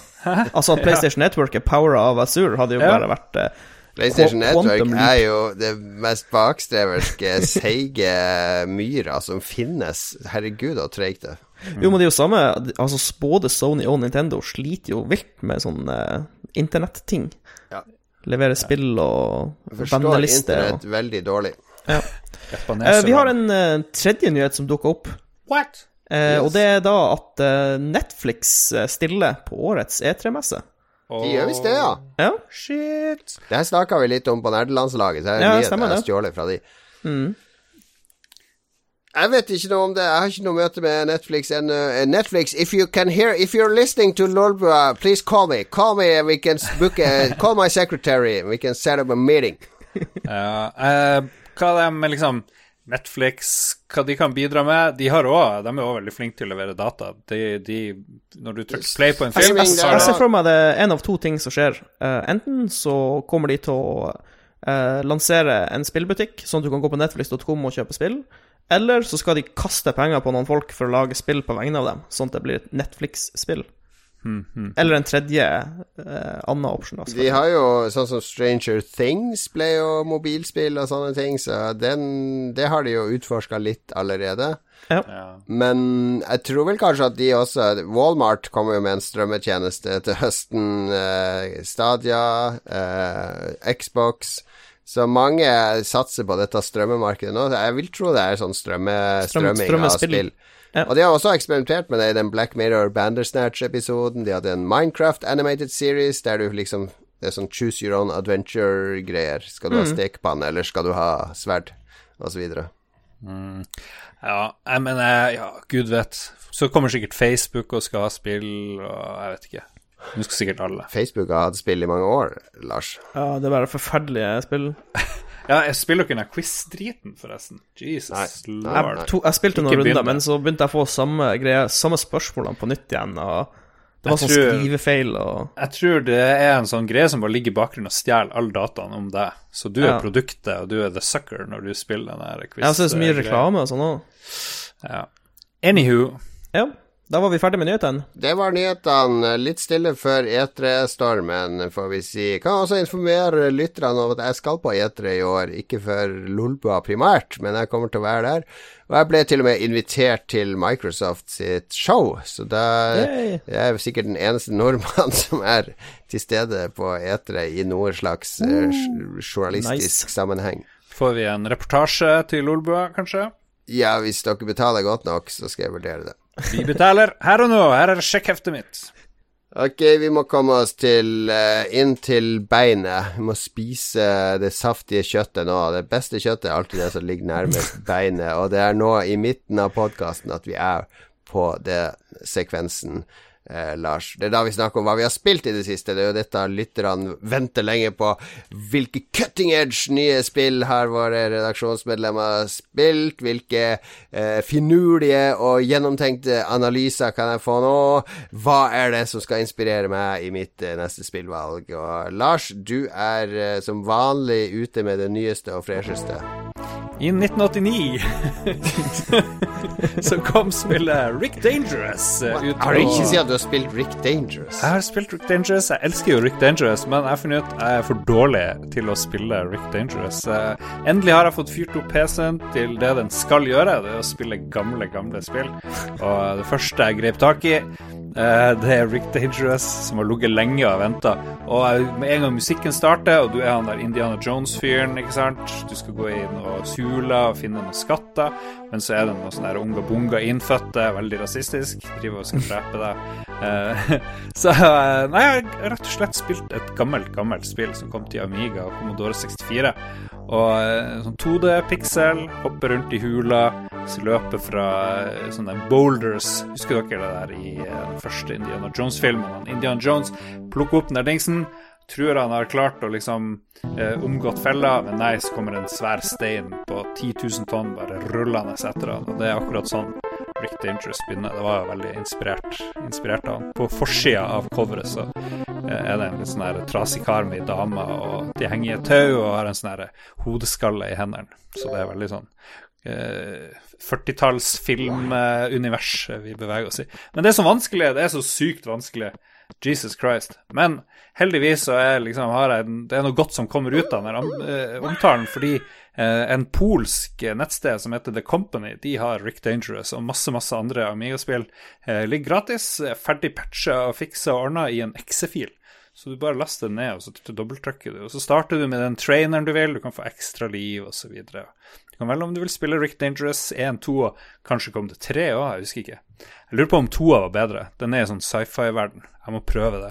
Altså at PlayStation Network er powera av Azure, hadde jo
Ja.
bare vært eh,
PlayStation Network er jo det mest bakstreverske, seige myra som finnes. Herregud, så treigt det
Jo, men det er jo samme Altså, både Sony og Nintendo sliter jo vilt med sånn uh, internetting.
Ja.
Levere spill og
Forstår
vennelister og
internett veldig dårlig.
Eh, Vi har en uh, tredje nyhet som dukker opp.
What?
Eh,
Yes.
Og det er da at uh, Netflix eh, stiller på årets E3-messe.
De gjør visst det, ja.
Ja.
Shit.
Det her snakka vi litt om på nerdelandslaget, så her er
Ja, stemmer
jeg
det.
stjålet fra de. Jeg vet ikke noe om det. Jeg har ikke noe møte med Netflix ennå. Uh, Netflix, if you can hear If you're listening to Lolbua, please call me. Call me, we can book a, Call my secretary. We can set up a meeting.
Ja, uh, hva er det med liksom Netflix, hva de kan bidra med De har også, de er òg veldig flinke til å levere data. De, de, når du trykker play på en film,
Jeg ser for meg det er en av to ting som skjer. Uh, enten så kommer de til å uh, lansere en spillbutikk, sånn at du kan gå på netflix.com og kjøpe spill. Eller så skal de kaste penger på noen folk for å lage spill på vegne av dem, sånn at det blir et Netflix-spill. Eller en tredje eh, annen option. Også.
De har jo sånn som Stranger Things ble jo mobilspill og sånne ting, så den, det har de jo utforska litt allerede.
Ja.
Men jeg tror vel kanskje at de også Walmart kommer jo med en strømmetjeneste til høsten. eh, Stadia, eh, Xbox. Så mange satser på dette strømmemarkedet nå. Jeg vil tro det er sånn strømme,
Strøm-
strømming av
strømmespill.
spill.
Ja.
Og de har også eksperimentert med det i den Black Mirror Bandersnatch-episoden. De hadde en Minecraft animated series der du liksom Det er sånn choose your own adventure-greier. Skal du
Mm.
ha stekepanne, eller skal du ha sverd, og så videre.
Ja, jeg mener, ja, gud vet. Så kommer sikkert Facebook og skal ha spill, og jeg vet ikke. Nå skal sikkert alle.
Facebook har hatt spill i mange år, Lars.
Ja, det er bare forferdelige spill.
Ja, jeg spiller jo ikke den quiz-driten, forresten. Jesus
Nei.
lord.
Jeg, to, jeg spilte noen runder, men så begynte jeg å få samme greie, samme spørsmålene på nytt igjen, og det var
Jeg
sånn
tror-
skrivefeil og
Jeg tror det er en sånn greie som bare ligger i bakgrunnen og stjeler alle dataen om deg. Så du er produktet, og du er the sucker når du spiller den der quiz.
Ja, så er det så mye reklame og sånn òg.
Ja. Anywho.
Ja, da var vi ferdig med nyhetene.
Det var nyhetene. Litt stille før E3-stormen, får vi si. Kan også informere lytterne om at jeg skal på E3 i år. Ikke for Lolbua primært, men jeg kommer til å være der. Og jeg ble til og med invitert til Microsoft sitt show, så da
Yay.
jeg er sikkert den eneste nordmann som er til stede på E3 i noen slags eh, journalistisk
nice.
sammenheng.
Får vi en reportasje til Lolbua, kanskje?
Ja, hvis dere betaler godt nok, så skal jeg vurdere det.
Vi betaler her og nå. Her er sjekkheftet mitt.
Ok, vi må komme oss til eh, inn til beinet. Vi må spise det saftige kjøttet nå. Det beste kjøttet er alltid det som ligger nærmest beinet, og det er nå i midten av podkasten at vi er på det sekvensen. Eh, Lars. Det er da vi snakker om hva vi har spilt i det siste. Det er jo dette lytterne venter lenge på. Hvilke cutting edge nye spill har våre redaksjonsmedlemmer spilt? Hvilke eh, finurlige og gjennomtenkte analyser kan jeg få nå? Hva er det som skal inspirere meg i mitt eh, neste spillvalg? Og Lars, du er eh, som vanlig ute med det nyeste og fresheste.
I 1989 så kom spillet Rick Dangerous eh, ut.
Har du ikke sagt at du har spilt Rick Dangerous?
Jeg har spilt Rick Dangerous. Jeg elsker jo Rick Dangerous, men jeg har funnet ut jeg er for dårlig til å spille Rick Dangerous. Eh, Endelig har jeg fått fyrt opp PC-en til det den skal gjøre, det er å spille gamle, gamle spill. Og det første jeg grep tak i, det er Rick Dangerous, som har ligget lenge og venta. Og med en gang musikken starter, og du er han der Indiana Jones-fyren, ikke sant Du skal gå inn og sule og finne noen skatter, men så er det noen sånne der unga-bunga innfødte, veldig rasistisk, driver og skal drepe deg. Eh, så eh, Nei, jeg har rett og slett spilt et gammelt, gammelt spill som kom til Amiga og Commodore 64. Og eh, sånn 2D-piksel, hopper rundt i hula, så løpe fra eh, sånne boulders. Husker dere det der i eh, den første Indiana Jones-filmen? Indiana Jones plukker opp den der dingsen, tror han har klart å liksom eh, omgått fella, men nei, så kommer en svær stein på 10 000 tonn bare rullende etter han, og det er akkurat sånn Rick Dangerous begynner. Det var veldig inspirert, inspirert av han. På forsida av coveret så eh, er det en litt sånn her trasig kar med ei dame, og de henger i et tau og har en sånn hodeskalle i hendene. Så det er veldig sånn eh, 40-talls filmunivers vi beveger oss i. Men det er så vanskelig, det er så sykt vanskelig. Jesus Christ. Men heldigvis så er liksom, en- det er noe godt som kommer ut av den her om- eh, omtalen, fordi eh, en polsk nettsted som heter The Company, de har Rick Dangerous og masse, masse andre Amiga-spill. Eh, ligger gratis, eh, ferdig patcha og fiksa og ordna i en X-fil. Så du bare laster den ned, og så dobbelttrykker du. Og så starter du med den traineren du vil, du kan få ekstra liv osv. Du kan velge om du vil spille Rick Dangerous 1, 2 og kanskje kom til 3 òg, jeg husker ikke. Jeg lurer på om 2 var bedre. Den er i sånn sci-fi-verden. Jeg må prøve det.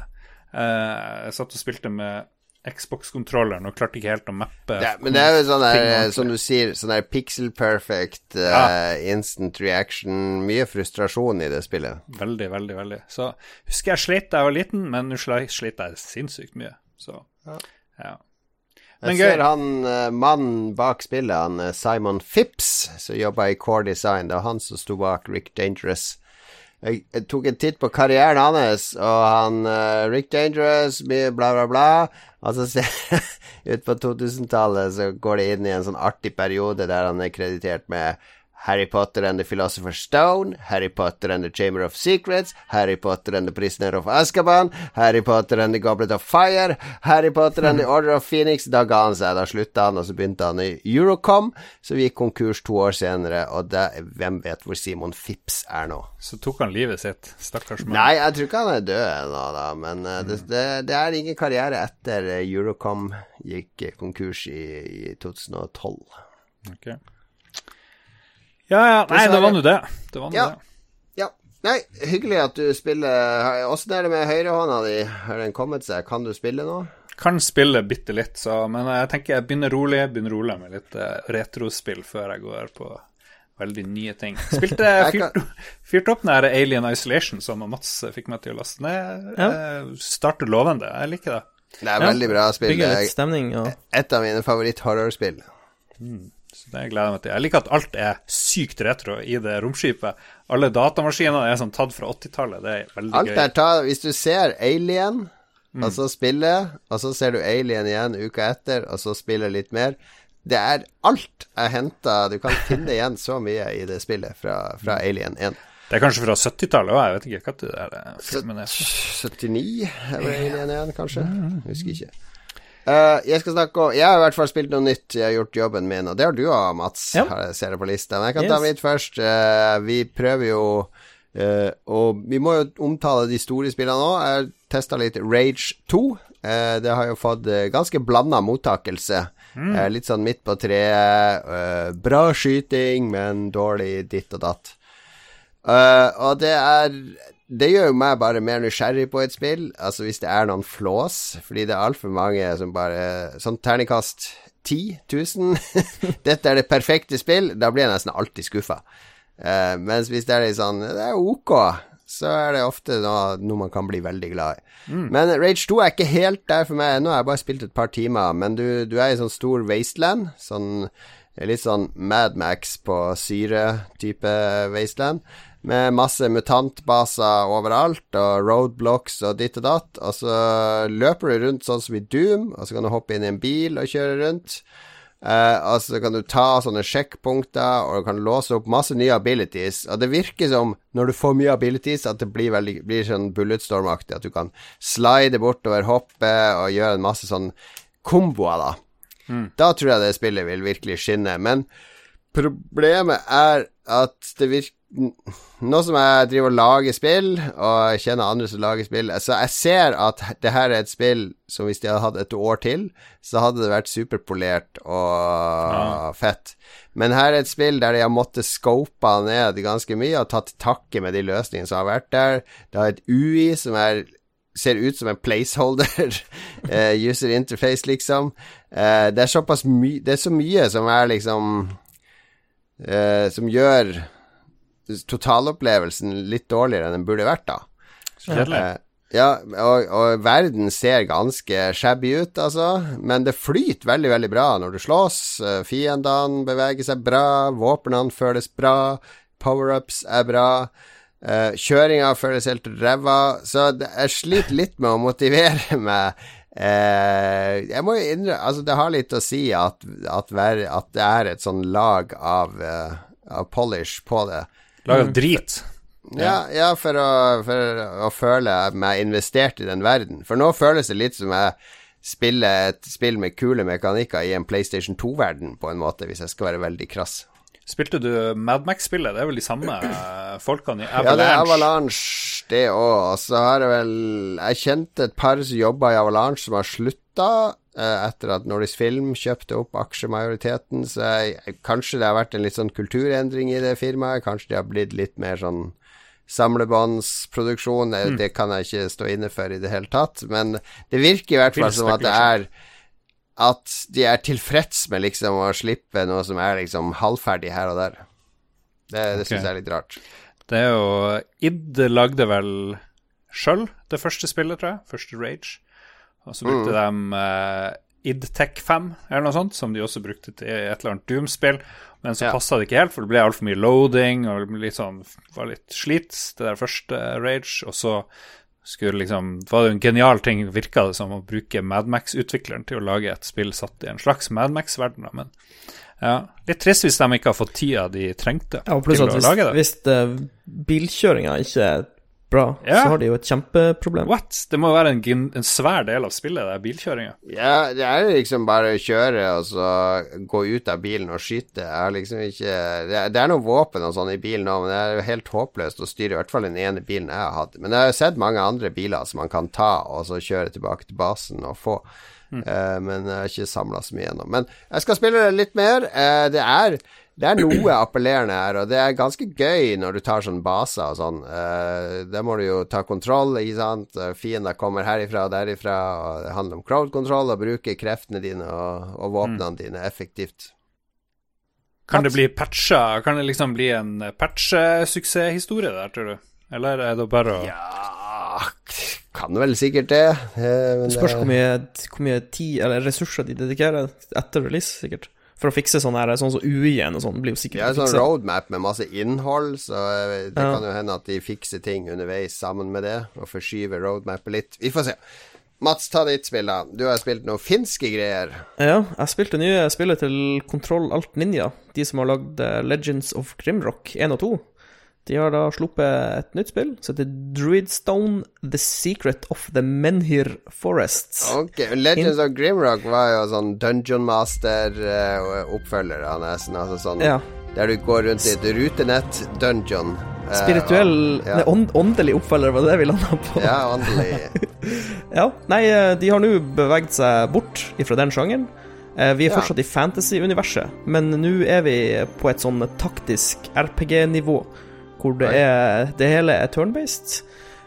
Eh, jeg satt og spilte med Xbox-kontrolleren og klarte ikke helt å mappe
Ja, men det er jo sånn der, som du sier, sånn der pixel perfect,
ja.
uh, instant reaction. Mye frustrasjon i det spillet.
Veldig, veldig, veldig. Så husker jeg slet da jeg var liten, men nå slet jeg sinnssykt mye. Så ja. Men
Jeg ser han uh, mannen bak spillet, han eh, Simon Phipps, som jobba i Core Design. Det var han som sto bak Rick Dangerous. Jeg, jeg tok en titt på karrieren hans, og han uh, Rick Dangerous, bla, bla, bla. Og så ser jeg ut på 2000-tallet så går det inn i en sånn artig periode der han er kreditert med Harry Potter and the Philosopher's Stone, Harry Potter and the Chamber of Secrets, Harry Potter and the Prisoner of Azkaban, Harry Potter and the Goblet of Fire, Harry Potter and the Order of Phoenix. Da ga han seg, da slutta han, og så begynte han i Eurocom, som gikk konkurs to år senere, og da, hvem vet hvor Simon Phipps er nå?
Så tok han livet sitt. Stakkars mann.
Nei, jeg tror ikke han er død ennå, da, men uh, det, det, det er ingen karriere etter Eurocom gikk konkurs i, i 2012.
Ok. Ja, ja. Nei, det var nå det. Det var nå
Ja.
det.
Ja. Nei, hyggelig at du spiller. Åssen er det med høyrehånda di? Har den kommet seg? Kan du spille nå?
Kan spille bitte litt, så, men jeg tenker jeg begynner rolig. Begynner rolig med litt eh, retrospill før jeg går på veldig nye ting. Spilte fyrt, fyrt opp den Alien Isolation som Mats fikk meg til å laste ned. Ja. Starter lovende. Jeg liker det.
Det er
Ja.
veldig bra spill.
Bygger litt stemning Ja.
et av mine favoritt-horrorspill.
Så det gleder jeg meg til. Jeg liker at alt er sykt retro i det romskipet. Alle datamaskinene er sånn tatt fra 80-tallet. Det er veldig
Alt
gøy.
er tatt, Hvis du ser Alien, og så spiller, og så ser du Alien igjen uka etter, og så spiller litt mer Det er alt er henta Du kan finne igjen så mye i det spillet fra, fra Alien 1.
Det er kanskje fra 70-tallet òg, jeg vet ikke hva det er. eh, filmen er.
79 er vel Alien 1, kanskje? Husker ikke. Eh, jeg skal snakke om Jeg har i hvert fall spilt noe nytt. Jeg har gjort jobben min, og det har du òg, Mats.
Ja.
Jeg ser det på lista. Men jeg kan ta mitt først. Uh, vi prøver jo uh, Og vi må jo omtale de store spillene nå. Jeg testa litt Rage 2. Eh, det har jo fått ganske blanda mottakelse. Eh, litt sånn midt på treet. bra skyting, men dårlig ditt og datt. Og det er Det gjør jo meg bare mer nysgjerrig på et spill. Altså hvis det er noen flås, fordi det er altfor mange som bare Sånn terningkast 10 000. Dette er det perfekte spill. Da blir jeg nesten alltid skuffa. Uh, mens hvis det er litt sånn Det er ok, så er det ofte noe, noe man kan bli veldig glad i. Men Rage 2 er ikke helt der for meg ennå. Jeg har bare spilt et par timer. Men du, du er i sånn stor wasteland. Sånn litt sånn Mad Max på syre-type wasteland. Med masse mutantbaser overalt, og roadblocks og ditt og datt. Og så løper du rundt sånn som i Doom, og så kan du hoppe inn i en bil og kjøre rundt. Uh, og så kan du ta sånne sjekkpunkter, og du kan låse opp masse nye abilities. Og det virker som, når du får mye abilities, at det blir, veldig, blir sånn bulletstorm-aktig. At du kan slide bortover, hoppe og gjøre en masse sånn komboer, da. Da tror jeg det spillet vil virkelig skinne. Men problemet er at det virker Nå som jeg driver og lager spill, og jeg kjenner andre som lager spill Så jeg ser at det her er et spill som hvis de hadde hatt et år til, så hadde det vært superpolert og fett. Men her er et spill der de har måttet scope ned ganske mye og tatt takke med de løsningene som har vært der. Det har et UI som er ser ut som en placeholder. eh, user interface, liksom. Eh, det er såpass mye Det er så mye som er liksom eh, Som gjør totalopplevelsen litt dårligere enn den burde vært, da.
Kjedelig.
Eh, ja, og, og verden ser ganske shabby ut, altså. Men det flyter veldig, veldig bra når du slåss. Eh, Fiendene beveger seg bra. Våpnene føles bra. Powerups er bra. Uh, kjøringa føles helt ræva. Så jeg sliter litt med å motivere meg. Eh, jeg må jo innrømme Altså, det har litt å si at, at, ver, at det er et sånn lag av, uh, av polish på det.
Lag av drit.
Ja, ja for, å, for å føle meg investert i den verden. For nå føles det litt som jeg spiller et spill med kule mekanikker i en PlayStation 2-verden, på en måte, hvis jeg skal være veldig krass.
Spilte du Madmax-spillet? Det er vel de samme eh, folkene i
Ja, det
Avalanche?
er Avalanche, det òg. Og så har jeg vel Jeg kjente et par som jobba i Avalanche, som har slutta eh, etter at Nordisk Film kjøpte opp aksjemajoriteten. Så jeg, kanskje det har vært en litt sånn kulturendring i det firmaet. Kanskje de har blitt litt mer sånn samlebåndsproduksjon.
Mm.
det kan jeg ikke stå inne for i det hele tatt, men det virker i hvert fall som at det er At de er tilfreds med liksom å slippe noe som er liksom halvferdig her og der. Det, det
okay.
syns jeg er litt rart.
Det er jo id lagde vel sjøl det første spillet, tror jeg. Første Rage. Og så brukte de uh, id Tech 5 eller noe sånt, som de også brukte til et eller annet Doom-spill. Men så
Ja.
passa det ikke helt, for det ble altfor mye loading, og litt sånn, var litt slit, det der første Rage. Og så skulle liksom var det jo en genial ting, virka det som, å bruke Madmax-utvikleren til å lage et spill satt i en slags Madmax-verden. Men ja, litt trist hvis de ikke har fått tida de trengte
Ja, og pluss
til
at
å
hvis,
lage det.
hvis uh, bilkjøringa ikke er bra,
Ja.
så har de jo et kjempeproblem.
What? Det må være en, en svær del av spillet, det er bilkjøringa.
Ja, det er liksom bare å kjøre og så gå ut av bilen og skyte. Det er liksom ikke Det er, det er noen våpen og sånn i bilen òg, men det er jo helt håpløst å styre, i hvert fall den ene bilen jeg har hatt. Men jeg har jo sett mange andre biler som man kan ta og så kjøre tilbake til basen og få. Eh, men jeg har ikke samla så mye ennå. Men jeg skal spille litt mer. Uh, det er det er noe appellerende her, og det er ganske gøy når du tar sånn baser og sånn. Uh, der må du jo ta kontroll, ikke sant. Eh, Fiender kommer herifra og derifra, og det handler om crowd-kontroll og bruke kreftene dine og, og våpnene dine effektivt.
Kan det bli patcha? Kan det liksom bli en patchesuksesshistorie der, tror du? Eller er det bare å
Ja Kan vel sikkert det. eh, men
Det spørs
det-
hvor mye, hvor mye tid eller ressurser de dedikerer etter release, sikkert. For å fikse sånn her, sånn som UI-en og sånn, blir jo
Det er en sånn roadmap med masse innhold, så eh, det
Ja.
kan jo hende at de fikser ting underveis sammen med det, og forskyver roadmapet litt. Vi får se. Mats, ta ditt spill, da. Du har spilt noen finske greier.
Ja, jeg spilte nye spillet til Kontroll Alt Ninja, de som har lagd eh, Legends of Grimrock 1 og 2. De har da sluppet et nytt spill som heter Druidstone The Secret of the Menhir Forests.
Ok, Legends of Grimrock var jo sånn Dungeon Master-oppfølger av nesten. Altså sånn
Ja.
der du går rundt i et rutenett dungeon. eh,
Spirituell
og- ja.
Nei, åndelig oppfølger, var det det vi landa på?
Ja, åndelig.
Ja, nei, eh, de har nå beveget seg bort ifra den sjangeren. Eh, Vi er
Ja.
fortsatt i fantasy-universet, men nå er vi på et sånn taktisk RPG-nivå, hvor det, er, det hele er turn-based.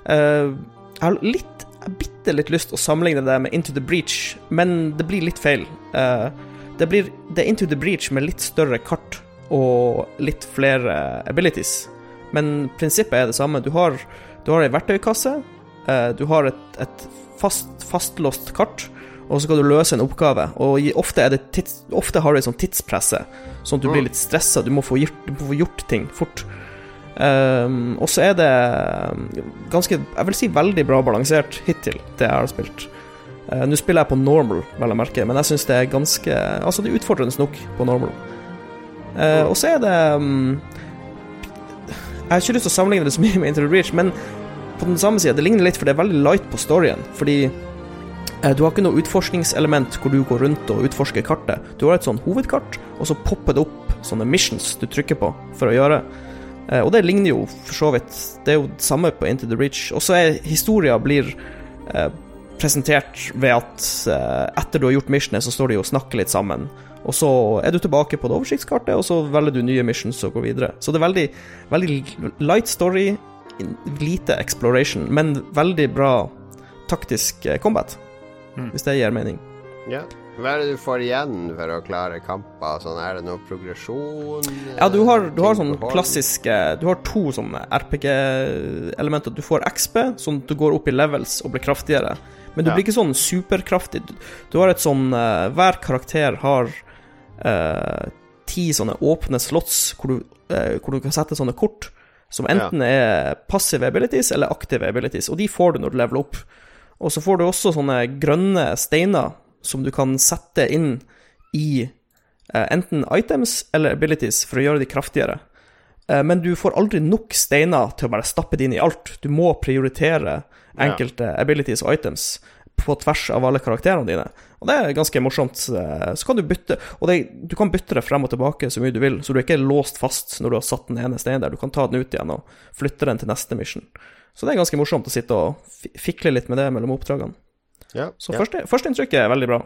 Uh, Jeg har litt, bitte litt lyst å sammenligne det med Into the Breach, men det blir litt feil. Uh, Det, blir, det er Into the Breach med litt større kart og litt flere abilities. Men prinsippet er det samme. Du har, du har ei verktøykasse, uh, du har et, et fast, fastlåst kart, og så skal du løse en oppgave. Og ofte, det tids, ofte har du et sånt tidspresse, sånn at du blir litt stressa. Du, må få gjort- du må få gjort ting fort. Um, og så er det um, ganske, jeg vil si veldig bra balansert hittil, det jeg har spilt. Uh, Nå spiller jeg på normal, vel å merke, men jeg syns det er ganske Altså, det er utfordrende nok på normal. Uh, og så er det um, Jeg har ikke lyst til å sammenligne det så mye med Into Reach, men på den samme sida, det ligner litt, for det er veldig light på storyen. Fordi uh, du har ikke noe utforskningselement hvor du går rundt og utforsker kartet. Du har et sånn hovedkart, og så popper det opp sånne missions du trykker på for å gjøre. Eh, og det ligner jo for så vidt Det er jo det samme på Into the Bridge Og så er historia blir eh, presentert ved at eh, etter du har gjort missionet, så står de og snakker litt sammen. Og så er du tilbake på det oversiktskartet, og så velger du nye missions og går videre. Så det er veldig, veldig light story, lite exploration, men veldig bra taktisk combat. combat. Hvis det gir mening.
Ja. Hva er det du får igjen for å klare kamper? Sånn, er det noe progresjon?
Ja, du har, du har sånn klassiske Du har to sånne RPG-elementer. Du får XP, sånn at du går opp i levels og blir kraftigere. Men du
Ja.
blir ikke sånn superkraftig. Du, du har et sånn uh, Hver karakter har uh, ti sånne åpne slots hvor du, uh, hvor du kan sette sånne kort som enten er passive abilities eller aktive abilities, og de får du når du leveler opp. Og så får du også sånne grønne steiner som du kan sette inn i eh, enten items eller abilities for å gjøre de kraftigere. Eh, men du får aldri nok steiner til å bare stappe det inn i alt. Du må prioritere enkelte abilities og items på tvers av alle karakterene dine. Og det er ganske morsomt. Eh, Så kan du bytte, og det, du kan bytte det frem og tilbake så mye du vil, så du er ikke låst fast når du har satt den ene steinen der. Du kan ta den ut igjen og flytte den til neste mission. Så det er ganske morsomt å sitte og fikle litt med det mellom oppdragene.
Ja.
Så
ja.
første, førsteinntrykket er veldig bra.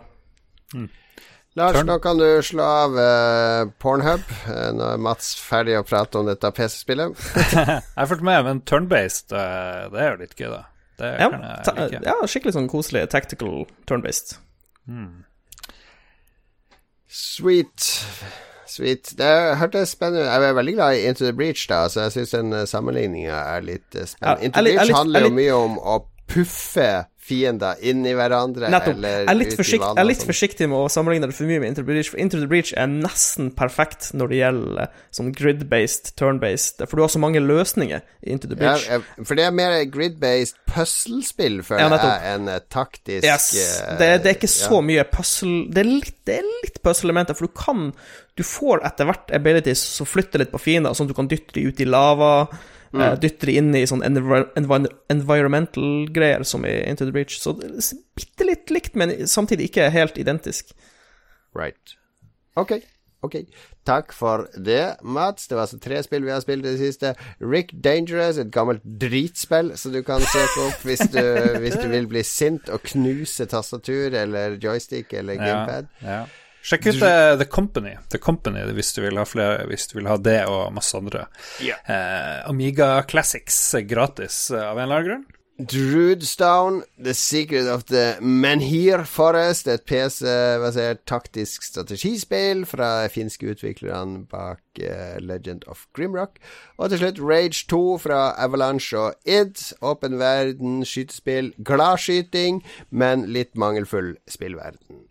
Lars,
Turn-
nå kan du slå av eh, Pornhub. Eh, nå er Mats ferdig å prate om dette PC-spillet.
Jeg har fulgt med, men turn-based, eh, det er jo litt gøy, da. Det
Ja,
like.
ja, skikkelig sånn koselig tactical turn-based.
Sweet. Sweet. Det hørtes spennende ut. Jeg er veldig glad i Into the Breach, da, så jeg syns den sammenligninga er litt
Ja,
spennende. Into the Breach handler jo mye om å puffe fiender inn i hverandre,
Nettopp.
eller
Jeg er litt, forsikt, jeg er litt
sånn.
forsiktig med å sammenligne det for mye med Into the Breach, for Into the Breach er nesten perfekt når det gjelder eh, sånn grid-based, turn-based, for du har så mange løsninger i Into the Breach.
Ja, for det er mer grid-based puslespill,
Ja,
føler
ja,
jeg, enn taktisk
Yes.
eh,
Det, det er ikke så
ja.
mye puzzle Det er litt, det er litt puzzle-elementer, for du kan Du får etter hvert abilities som flytter litt på fiender, sånn at du kan dytte dem ut i lava,
Mm.
eh, dytte de inn i sånn envi envi environmental greier som i Into the Breach. Så bitte litt likt, men samtidig ikke helt identisk.
Right. Ok. Ok. Takk for det, Mats. Det var altså tre spill vi har spilt i det siste. Rick Dangerous, et gammelt dritspill som du kan søke opp hvis du, hvis du vil bli sint og knuse tastatur eller joystick eller gamepad.
Ja. Sjekk ut uh, The Company The Company hvis du vil ha flere Hvis du vil ha det og masse andre. Eh, Amiga Classics er gratis uh, av en eller annen grunn.
Drudestone, The Secret of the Menhir Forest, et PC-basert taktisk strategispill fra finske utviklerne bak uh, Legend of Grimrock. Og til slutt Rage 2 fra Avalanche og id. Åpen verden, skytespill, gladskyting, men litt mangelfull spillverden.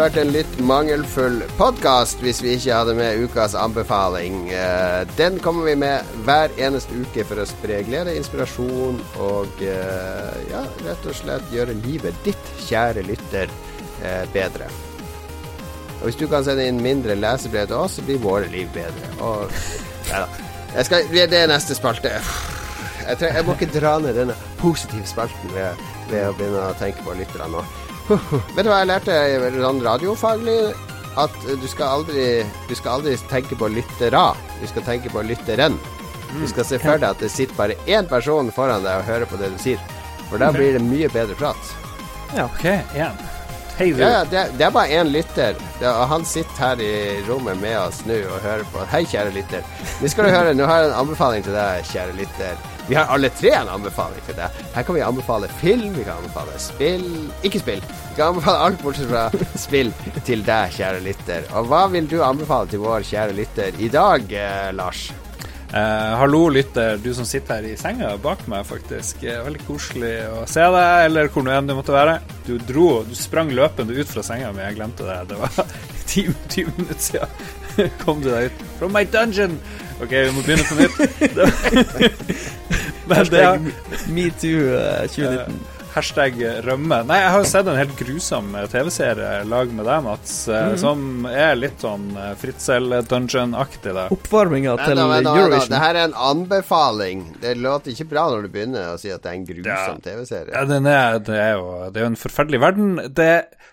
Vært en litt mangelfull podkast hvis vi ikke hadde med ukas anbefaling. Eh, Den kommer vi med hver eneste uke for å spre glede, inspirasjon og eh, ja, rett og slett gjøre livet ditt, kjære lytter, eh, bedre. Og hvis du kan sende inn mindre lesebrev til oss, så blir våre liv bedre. Og Nei da. Skal, det er neste spalte. Jeg, tre, jeg må ikke dra ned denne positive spalten ved, ved å begynne å tenke på lytterne nå. Vet du hva jeg lærte sånn radiofaglig? At du skal aldri Du skal aldri tenke på lyttere. Du skal tenke på lytteren. Du skal se for deg at det sitter bare én person foran deg og hører på det du sier. For da blir det mye bedre prat.
Ja, Ok. Hei, du.
Ja, ja, det, det er bare én lytter. Det, og han sitter her i rommet med oss nå og hører på. Hei, kjære lytter. Nå skal du høre, nå har jeg en anbefaling til deg, kjære lytter. Vi har alle tre en anbefaling til deg. Her kan vi anbefale film, vi kan anbefale spill Ikke spill. Vi kan anbefale alt bortsett fra spill til deg, kjære lytter. Og hva vil du anbefale til vår kjære lytter i dag, eh, Lars?
Eh, hallo, lytter, du som sitter her i senga bak meg, faktisk. Eh, veldig koselig å se deg, eller hvor nå enn du måtte være. Du dro, du sprang løpende ut fra senga mi, jeg glemte det. Det var 10, 20 minutter siden. Kom du deg ut? From my dungeon! OK, vi må begynne på nytt. Det- Men det,
Hashtag Metoo eh, 2019.
Hashtag rømme. Nei, jeg har jo sett en helt grusom eh, TV-serie lag med deg, Mats, eh, som er litt sånn eh, Fritzel-dungeon-aktig. da.
Oppvarminga til. Eurovision.
Det her er en anbefaling. Det låter ikke bra når du begynner å si at det er en grusom
Ja.
TV-serie.
Ja, den er, det, er jo, det er jo en forferdelig verden. Det,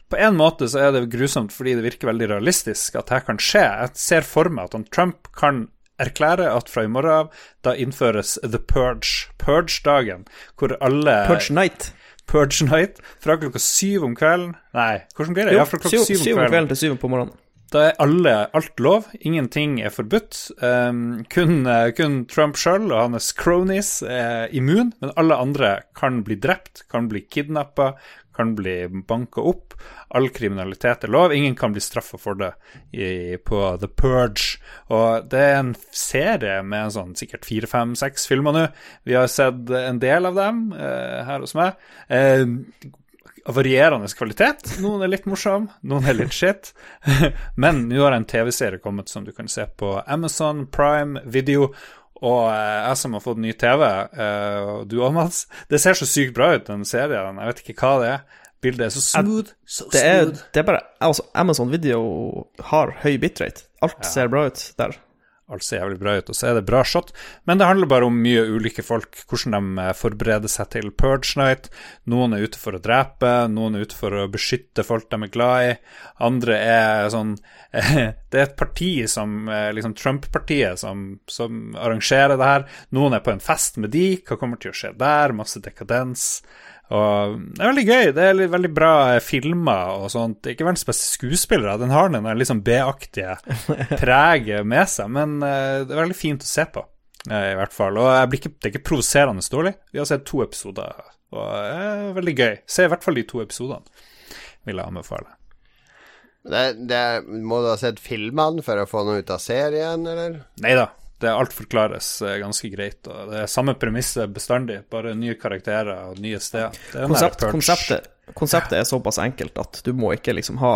på en måte så er det grusomt fordi det virker veldig realistisk at det her kan skje. Jeg ser for meg at han Trump kan erklære at fra i morgen av da innføres The Purge, Purge-dagen, hvor alle
Purge Night.
Purge Night fra klokka syv om kvelden Nei, hvordan blir det?
Jo,
Ja, fra klokka
syv,
syv om
syv om
kvelden.
kvelden til syv på morgenen.
Da er alle, alt lov, ingenting er forbudt. Um, kun, eh, kun Trump sjøl og hans cronies er immun, men alle andre kan bli drept, kan bli kidnappa, kan bli banka opp. All kriminalitet er lov, ingen kan bli straffa for det i, på The Purge. Og det er en serie med sånn sikkert fire, fem, seks filmer nå. Vi har sett en del av dem eh, her hos meg. Eh, varierende kvalitet. Noen er litt morsom, noen er litt shit. Men nå har en TV-serie kommet som du kan se på Amazon Prime Video. Og eh, jeg som har fått ny TV, eh, og du òg, Mats Det ser så sykt bra ut, den serien. Jeg vet ikke hva det er. Bildet er så smooth. Så
Det er, det er bare altså, Amazon Video har høy bitrate. Alt ser bra ut der.
Alt ser jævlig bra ut, og så er det bra shot. Men det handler bare om mye ulike folk, hvordan de eh, forbereder seg til Purge Night. Noen er ute for å drepe, noen er ute for å beskytte folk de er glad i. Andre er sånn Det er et parti som eh, liksom Trump-partiet som, som arrangerer det her. Noen er på en fest med de. Hva kommer til å skje der? Masse dekadens. Og det er veldig gøy. Det er veldig bra filmer og sånt. Ikke verdens beste skuespillere. Den har den litt sånn B-aktige preget med seg, men eh, det er veldig fint å se på, eh, i hvert fall. Og jeg blir ikke, det er ikke provoserende dårlig. Vi har sett to episoder, og det er veldig gøy. Se i hvert fall de to episodene, vil jeg anbefale.
Det, det, må du ha sett filmene for å få noe ut av serien, eller?
Nei da, det alt forklares eh, ganske greit. Og det er samme premisset bestandig, bare nye karakterer og nye steder. Det er
Konsept, konseptet, konseptet er såpass enkelt at du må ikke liksom ha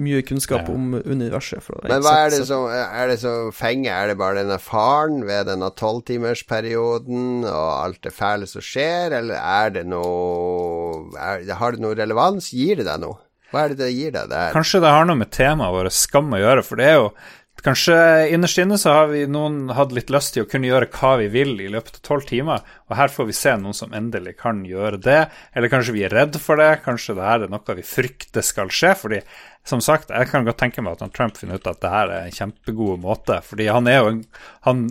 mye kunnskap
Ja.
om universet.
Men hva er det som, er det som fenger? Er det bare denne faren ved denne tolvtimersperioden og alt det fæle som skjer, eller er det noe er, Har det noe relevans? Gir det deg noe? Hva er det det gir deg? Det?
Kanskje det har noe med temaet vårt skam å gjøre, for det er jo Kanskje innerst inne så har vi noen hatt litt lyst til å kunne gjøre hva vi vil i løpet av tolv timer, og her får vi se noen som endelig kan gjøre det. Eller kanskje vi er redd for det, kanskje det her er noe vi frykter skal skje. fordi som sagt, jeg kan godt tenke meg at Trump finner ut at det her er en kjempegod måte, fordi han er jo en, Han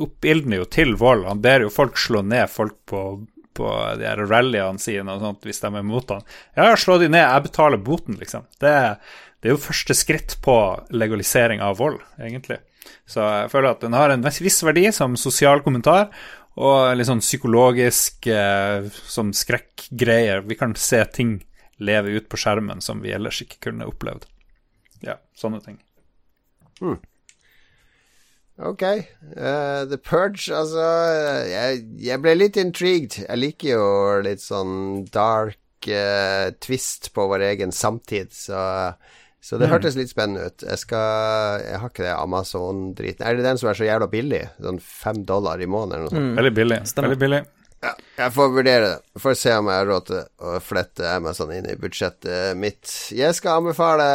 oppildner jo til vold. Han ber jo folk slå ned folk på på de her rallyene sine og sånt, hvis de er mot han. Ja, slå de ned, jeg betaler boten, liksom. Det, det er jo første skritt på legalisering av vold, egentlig. Så jeg føler at den har en viss verdi som sosial kommentar, og litt sånn psykologisk eh, som skrekkgreier. Vi kan se ting leve ut på skjermen som vi ellers ikke kunne opplevd. Ja, sånne ting.
Ok. Uh, The Purge, altså jeg, jeg ble litt intrigued. Jeg liker jo litt sånn dark uh, twist på vår egen samtid, så, så det hørtes litt spennende ut. Jeg skal Jeg har ikke det Amazon-driten. Er det den som er så jævla billig? Sånn fem dollar i måneden eller noe sånt?
Veldig billig.
Stemmer.
Veldig billig.
Ja, jeg får vurdere det. Får se om jeg har råd til å flette Amazon inn i budsjettet mitt. Jeg skal anbefale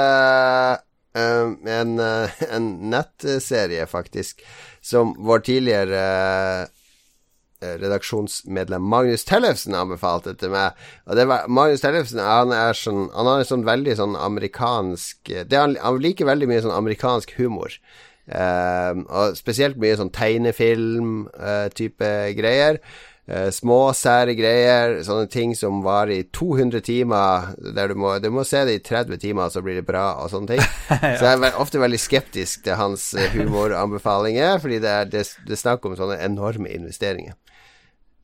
um, en, eh, en nettserie, faktisk, som vår tidligere redaksjonsmedlem Magnus Tellefsen anbefalte til meg. Og det var, Magnus Tellefsen han er sånn Han har en sånn veldig sånn amerikansk det er, Han han liker veldig mye sånn amerikansk humor. Eh, og spesielt mye sånn tegnefilm-type greier. Eh, små, sære greier, sånne ting som varer i 200 timer, der du må, du må se det i 30 timer, så blir det bra, og sånne ting. Så jeg er ofte veldig skeptisk til hans eh, humoranbefalinger, fordi det er, det, det er snakk om sånne enorme investeringer.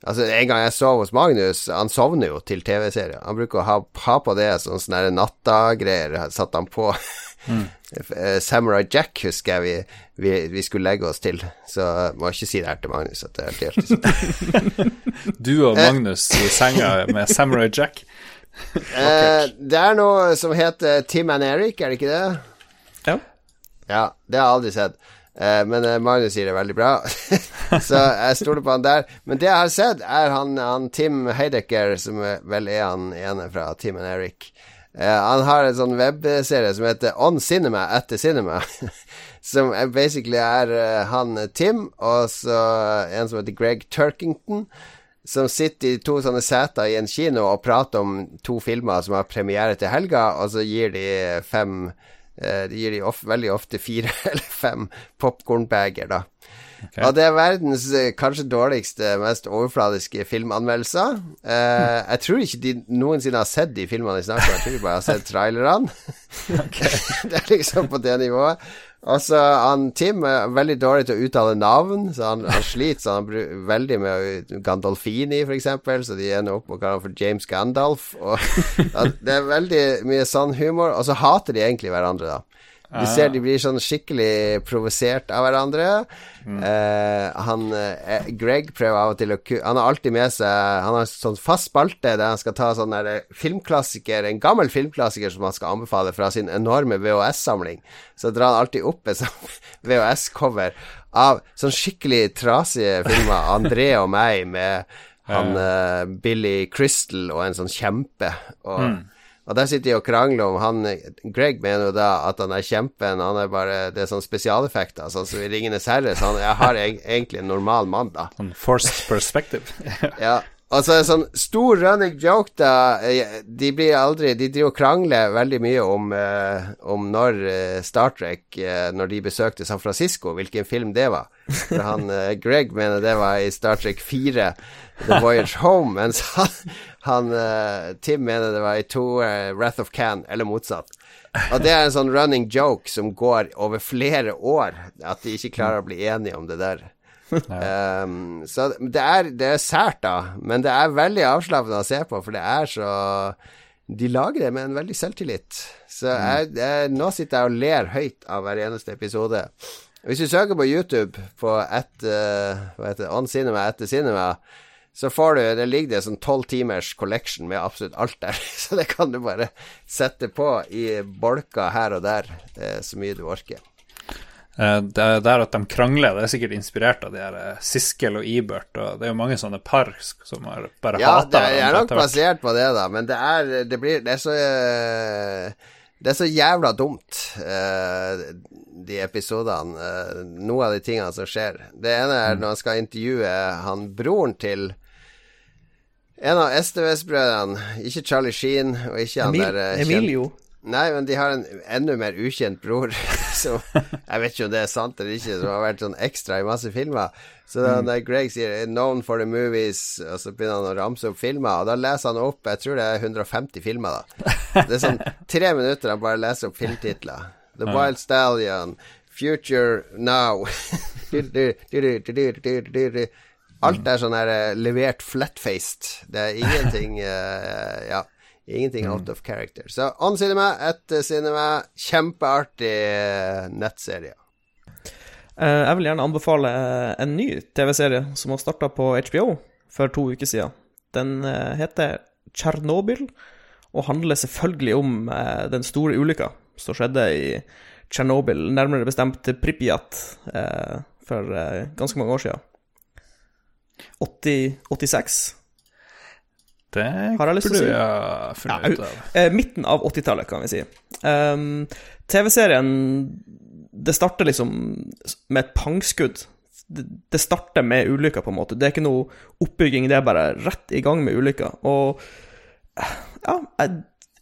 Altså, en gang jeg sov hos Magnus, han sovner jo til TV-serier. Han bruker å ha, ha på det sånn sånne der natta-greier, satt han på. Mm. Samurai Jack husker jeg vi, vi, vi skulle legge oss til, så må ikke si det her til Magnus at det er helt.
Du og Magnus i senga med Samurai Jack.
Eh, det er noe som heter Tim and Eric, er det ikke det?
Ja.
Ja, det har jeg aldri sett. Eh, men eh, Magnus sier det veldig bra, så jeg stoler på han der. Men det jeg har sett, er han, han Tim Heidecker, som vel er han ene fra Tim and Eric. Eh, han har en sånn webserie som heter On Cinema etter Cinema. som er basically er han Tim, og så en som heter Greg Turkington. Som sitter i to sånne seter i en kino og prater om to filmer som har premiere til helga, og så gir de fem De gir de of veldig ofte fire eller fem popkornbeger, da. Og det er verdens eh, kanskje dårligste, mest overfladiske filmanmeldelser. Eh, jeg tror ikke de noensinne har sett de filmene de snakker om, jeg tror de bare har sett trailerne. det er liksom på det nivået. Og så han Tim er veldig dårlig til å uttale navn, så han, han sliter så han bruker veldig med Gandolfini, for eksempel, så de ender opp med å kalle han for James Gandalf. Og, det er veldig mye sånn humor, og så hater de egentlig hverandre, da. Du ser de blir sånn skikkelig provosert av hverandre. Eh, han eh, Greg prøver av og til å. Han har alltid med seg Han har sånn fast spalte der han skal ta sånn der eh, filmklassiker, en gammel filmklassiker som han skal anbefale fra sin enorme VHS-samling. Så drar han alltid opp et sånt VHS-cover av sånn skikkelig trasige filmer. André og meg med han eh, Billy Crystal og en sånn kjempe. Og og der sitter de og krangler om han Greg mener jo da at han er kjempen, han er bare Det er sånn spesialeffekter, sånn som i Ringenes herre, så han jeg har egentlig en normal mann, da.
Sånn forced perspective.
Ja. Og så det sånn stor running joke, da. eh, De blir aldri De driver og krangler veldig mye om, eh, om når eh, Star Trek eh, Når de besøkte San Francisco, hvilken film det var. For han eh, Greg mener det var i Star Trek 4, The Voyage Home, mens han, han eh, Tim mener det var i to Wrath of Can, eller motsatt. Og det er en sånn running joke som går over flere år, at de ikke klarer å bli enige om det der. Um, så det er, det er sært, da, men det er veldig avslappende å se på, for det er så De lager det med en veldig selvtillit. Så jeg, jeg, nå sitter jeg og ler høyt av hver eneste episode. Hvis du søker på YouTube på et, uh, hva heter det, On Cinema etter Cinema, så får du Det ligger det sånn tolv timers collection med absolutt alt der. Så det kan du bare sette på i bolker her og der, uh, så mye du orker.
Eh, Det er at de krangler, det er sikkert inspirert av de her eh, Siskel og Ibert, og det er jo mange sånne par som har bare
Ja,
hata
hverandre. er, jeg er nok basert på det, da, men det er Det blir Det er så eh, Det er så jævla dumt, eh, de episodene. noe av de tingene som skjer. Det ene er når han skal intervjue han broren til en av STVS-brødrene. Ikke Charlie Sheen, og ikke han
Emil,
der kjent-
Emilio.
Nei, men de har en enda mer ukjent bror som Jeg vet ikke om det er sant eller ikke, som har vært sånn ekstra i masse filmer. Så da når Greg sier 'known for the movies', og så begynner han å ramse opp filmer, og da leser han opp Jeg tror det er 150 filmer, da. Det er sånn tre minutter han bare leser opp filmtitler. The Wild Stallion, Future Now Alt er sånn her eh, levert flat-faced. Det er ingenting uh, Ja. Ingenting out of character. Så On Cinema, etter Cinema, kjempeartig eh, nettserie.
Eh, jeg vil gjerne anbefale eh, en ny TV-serie som har starta på HBO for to uker siden. Den eh, heter Tsjernobyl, og handler selvfølgelig om eh, den store ulykka som skjedde i Tsjernobyl, nærmere bestemt Pripyat, eh, for eh, ganske mange år siden. 80, 86.
Det
Har jeg lyst til å si. Ja,
av.
Eh, midten av 80-tallet, kan vi si. Um, TV-serien Det starter liksom med et pangskudd. Det, det starter med ulykka, på en måte. Det er ikke noe oppbygging, det er bare rett i gang med ulykka. Og ja, er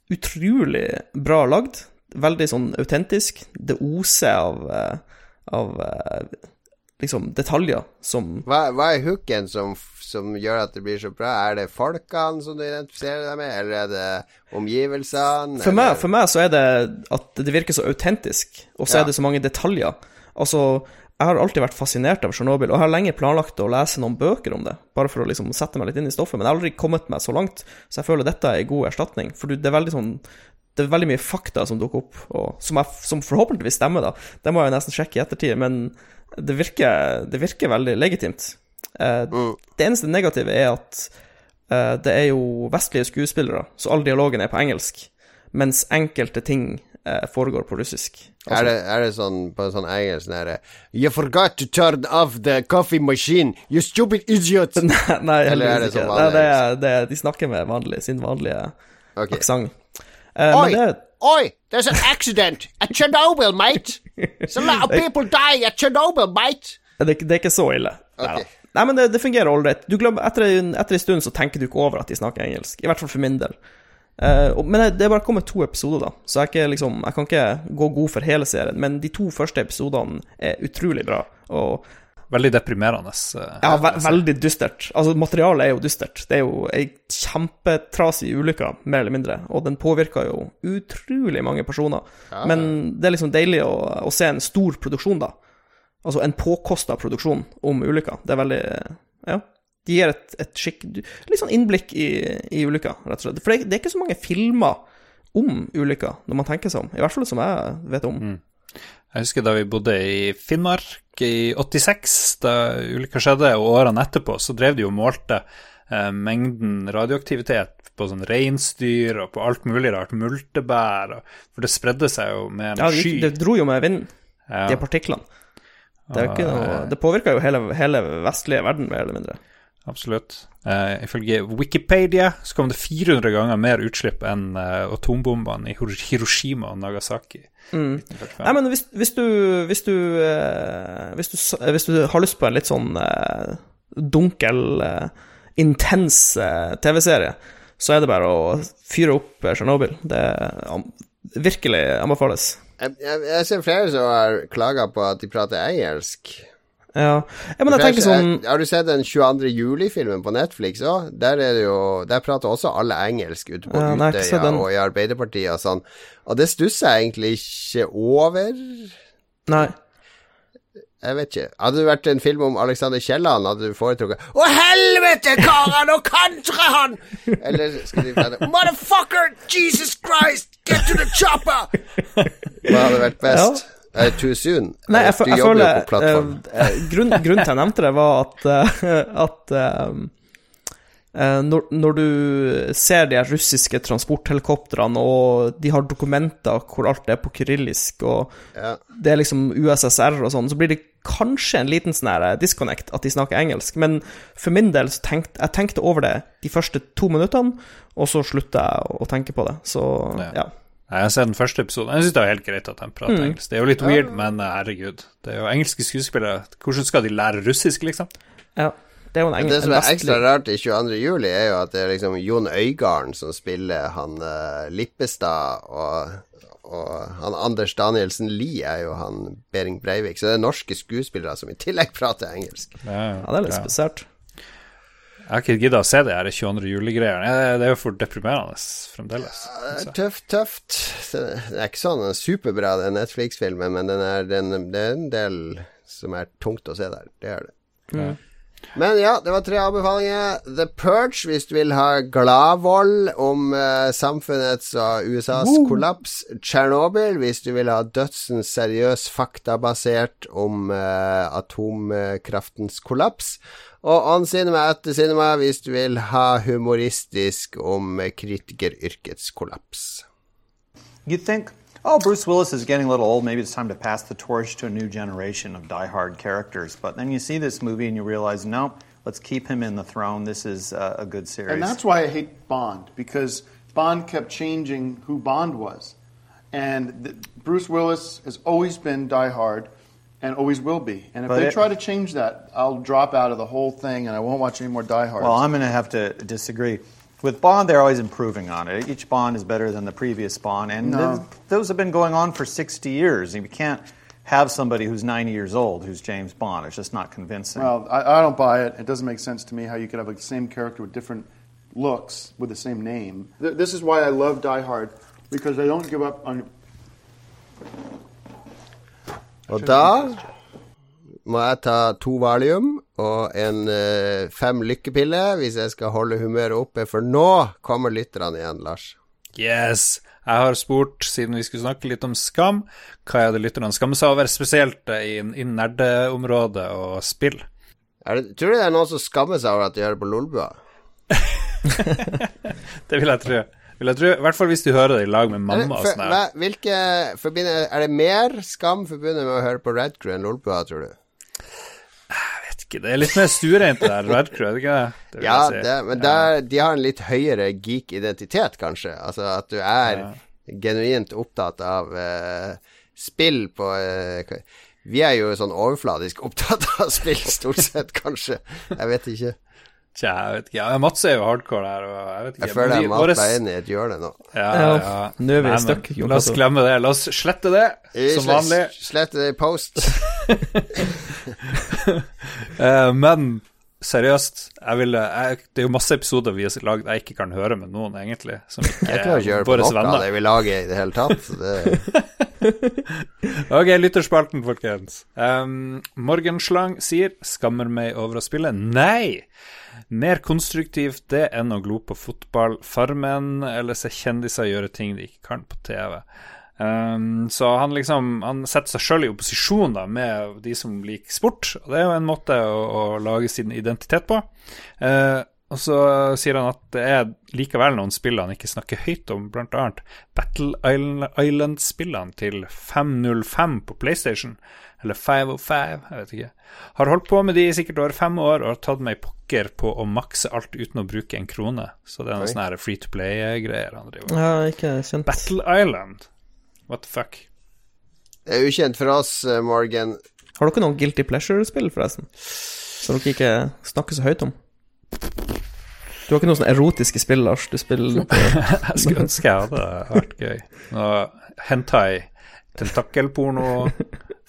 utrolig bra lagd. Veldig sånn autentisk. Det oser av, eh, av eh, liksom detaljer som
Hva, hva er hooken som, som gjør at det blir så bra? Er det folkene som du identifiserer deg med, eller er det omgivelsene?
For meg, for meg så er det at det virker så autentisk, og så
Ja.
er det så mange detaljer. Altså, jeg har alltid vært fascinert av Tsjernobyl, og jeg har lenge planlagt å lese noen bøker om det, bare for å liksom sette meg litt inn i stoffet, men jeg har aldri kommet meg så langt, så jeg føler dette er en god erstatning. For det er veldig sånn det er veldig mye fakta som dukker opp, som, jeg, som forhåpentligvis stemmer, da. Det må jeg nesten sjekke i ettertid, men det virker, det virker veldig legitimt. Eh, Det eneste negative er at eh, det er jo vestlige skuespillere, så all dialogen er på engelsk. Mens enkelte ting eh, foregår på russisk.
Er det, er det sånn på sånn engelsk nære You forgot to turn off the coffee machine, you stupid idiot!
Nei,
Eller er det
sånn
sånn
Nei, det er, det de snakker med vanlig, sin vanlige
Ok.
aksent. Eh,
Oi,
det
oi, there's an accident at Chernobyl, mate! Some a lot of people die at Chernobyl, mate!
Det, det er ikke så ille.
Okay.
Nei, men det, det fungerer ålreit. Etter, etter en stund så tenker du ikke over at de snakker engelsk. I hvert fall for min del. Uh, men det er bare kommet to episoder, da, så jeg, ikke, liksom, jeg kan ikke gå god for hele serien. Men de to første episodene er utrolig bra. Og
Veldig deprimerende. eh,
ja, ve veldig dystert. Altså, materialet er jo dystert. Det er jo ei kjempetrasig ulykke, mer eller mindre. Og den påvirker jo utrolig mange personer. Men det er liksom deilig å, å se en stor produksjon, da. Altså en påkosta produksjon om ulykka. Det er veldig Ja. De gir et, et skikk Litt sånn innblikk i, i ulykka, rett og slett. For det, det er ikke så mange filmer om ulykka, når man tenker seg om. I hvert fall som jeg vet om.
Jeg husker da vi bodde i Finnmark i 86, da ulykka skjedde, og årene etterpå, så drev de og målte eh, mengden radioaktivitet på sånn reinsdyr og på alt mulig rart, multebær, og, for det spredde seg jo med en
Ja, det,
Ja,
det dro jo med vinden,
Ja.
de partiklene. Det, er noe, det påvirka jo hele, hele vestlige verden, mer eller mindre.
Absolutt. Eh, ifølge Wikipedia så kom det 400 ganger mer utslipp enn eh, atombombene i Hiroshima og Nagasaki.
Mm. Nei, men hvis, hvis du hvis du, eh, hvis du hvis du har lyst på en litt sånn uh, dunkel, uh, intens uh, TV-serie, så er det bare å fyre opp eh, Tsjernobyl. Det um, virkelig anbefales.
Jeg, jeg, jeg ser flere som har klaga på at de prater engelsk.
Ja, ja men jeg tenker sånn
Har du sett den 22. juli-filmen på Netflix òg? Der er det jo Der prater også alle engelsk ute på
Ja,
Utøya
den.
og i Arbeiderpartiet og sånn. Og det stusser jeg egentlig ikke over.
Nei.
Jeg vet ikke. Hadde det vært en film om Alexander Kielland, hadde du foretrukket Å, helvete, karer, nå kantrer han! Eller skal de prate Motherfucker! Jesus Christ! Get to the chopper! Hva hadde vært best? Er det too soon?
Nei, jeg,
du
jeg
jobber jo
føler
på plattform.
Uh, eh, grunn, Grunnen til jeg nevnte det, var at, uh, at eh, eh, når, når du ser de russiske transporthelikoptrene, og de har dokumenter hvor alt er på kyrillisk, og
Ja.
det er liksom USSR og sånn, så blir det kanskje en liten sånn her disconnect at de snakker engelsk. Men for min del så tenkte jeg tenkte over det de første to minuttene, og så slutta jeg å tenke på det. Så
Ja.
ja.
Jeg har sett den første episoden. Jeg syns det er helt greit at de prater
Mm.
engelsk. Det er jo litt weird, men herregud. Det er jo engelske skuespillere. Hvordan skal de lære russisk, liksom?
ja. Det er jo en, engelsk.
Det som er ekstra rart i 22. juli, er jo at det er liksom Jon Øigarden som spiller han uh, Lippestad, og, og han Anders Danielsen Lie er jo han Behring Breivik. Så det er norske skuespillere som i tillegg prater engelsk.
Ja, det er litt spesielt.
Jeg har ikke gidda å se det her 22. juli-greiene. Det det er jo for deprimerende fremdeles.
Det er Tøft, tøft. Det er ikke sånn superbra, den Netflix-filmen, men den er, den, det er en del som er tungt å se der. Det er det. Men ja, det var tre anbefalinger. The Purge, hvis du vil ha gladvold om eh, samfunnets og USAs kollaps. Tsjernobyl, hvis du vil ha dødsens seriøs faktabasert om eh, atomkraftens kollaps. Og On Cinema etter Cinema, hvis du vil ha humoristisk om kritikeryrkets kollaps.
You think, oh, Bruce Willis is getting a little old. Maybe it's time to pass the torch to a new generation of die-hard characters. But then you see this movie and you realize, no, let's keep him in the throne. This is uh, a good series.
And that's why I hate Bond because Bond kept changing who Bond was, and th- Bruce Willis has always been Die Hard, and always will be. And if
But
they try to change that, I'll drop out of the whole thing, and I won't watch any more Die Hard.
Well, I'm going to have to disagree. With Bond, they're always improving on it. Each Bond is better than the previous Bond, and
No.
th- those have been going on for 60 years. You can't have somebody who's 90 years old who's James Bond. It's just not convincing.
well, I, I don't buy it. It doesn't make sense to me how you could have the same character with different looks with the same name. Th- this is why I love Die Hard because they don't give up on.
Og da må jeg ta to valium og en eh, fem lykkepiller hvis jeg skal holde humøret oppe, for nå kommer lytterne igjen, Lars.
Yes! Jeg har spurt, siden vi skulle snakke litt om skam, hva er det lytterne skammer seg over, spesielt i, i nerdeområdet og spill.
Det, tror du det er noen som skammer seg over at de hører på Lolbua?
Det vil jeg tro. Vil jeg tro. I hvert fall hvis du hører det i lag med mamma
det,
og sånn. her.
hvilke forbinder, Er det mer skam forbundet med å høre på Red Crew enn Lolbua, tror du?
Jeg Vet ikke, Det er litt mer stuereint, det der Red Crew, er det ikke det?
Ja,
si.
det, men der, de har en litt høyere geek-identitet, kanskje. Altså at du er
Ja.
genuint opptatt av uh, spill på uh, Vi er jo sånn overfladisk opptatt av spill, stort sett, kanskje. Jeg vet ikke.
Tja, jeg vet ikke. Ja, Mats er jo hardcore her, og jeg vet ikke.
Jeg føler jeg mater
våres-
meg inn i et hjørne nå.
Ja,
Ja, nå er vi
Nei,
stuck,
La oss glemme det. La oss slette det som vanlig.
Slette det i post.
uh, men seriøst, jeg vil, jeg, Det er jo masse episoder vi har lagd jeg ikke kan høre med noen, egentlig. Som ikke
Jeg klarer ikke å høre på noe av det vi lager i det hele tatt. Det,
Ok, lytterspalten, folkens. Um, Morgenslang sier 'skammer meg over å spille'. Nei! Mer konstruktivt det enn å glo på fotball, Farmen eller se kjendiser gjøre ting de ikke kan på TV. Um, så han liksom Han setter seg sjøl i opposisjon da med de som liker sport. Og det er jo en måte å, å lage sin identitet på. Uh, og så sier han at det er likevel noen spill han ikke snakker høyt om, annet Battle Island- Island-spillene til 505 på PlayStation, eller 505, jeg vet ikke. Har holdt på med de i sikkert over fem år og har tatt meg pokker på å makse alt uten å bruke en krone. Så det er noen sånne free to play-greier han driver med.
Ja, ikke kjent.
Battle Island, what the fuck?
det er ukjent for oss, eh, Morgan.
Har dere noen Guilty Pleasure-spill, forresten? Som dere ikke snakker så høyt om? Du har ikke noen sånne erotiske spill, Lars? Du spiller på
Jeg skulle ønske jeg hadde vært gøy. Noe hentai, tentakelporno,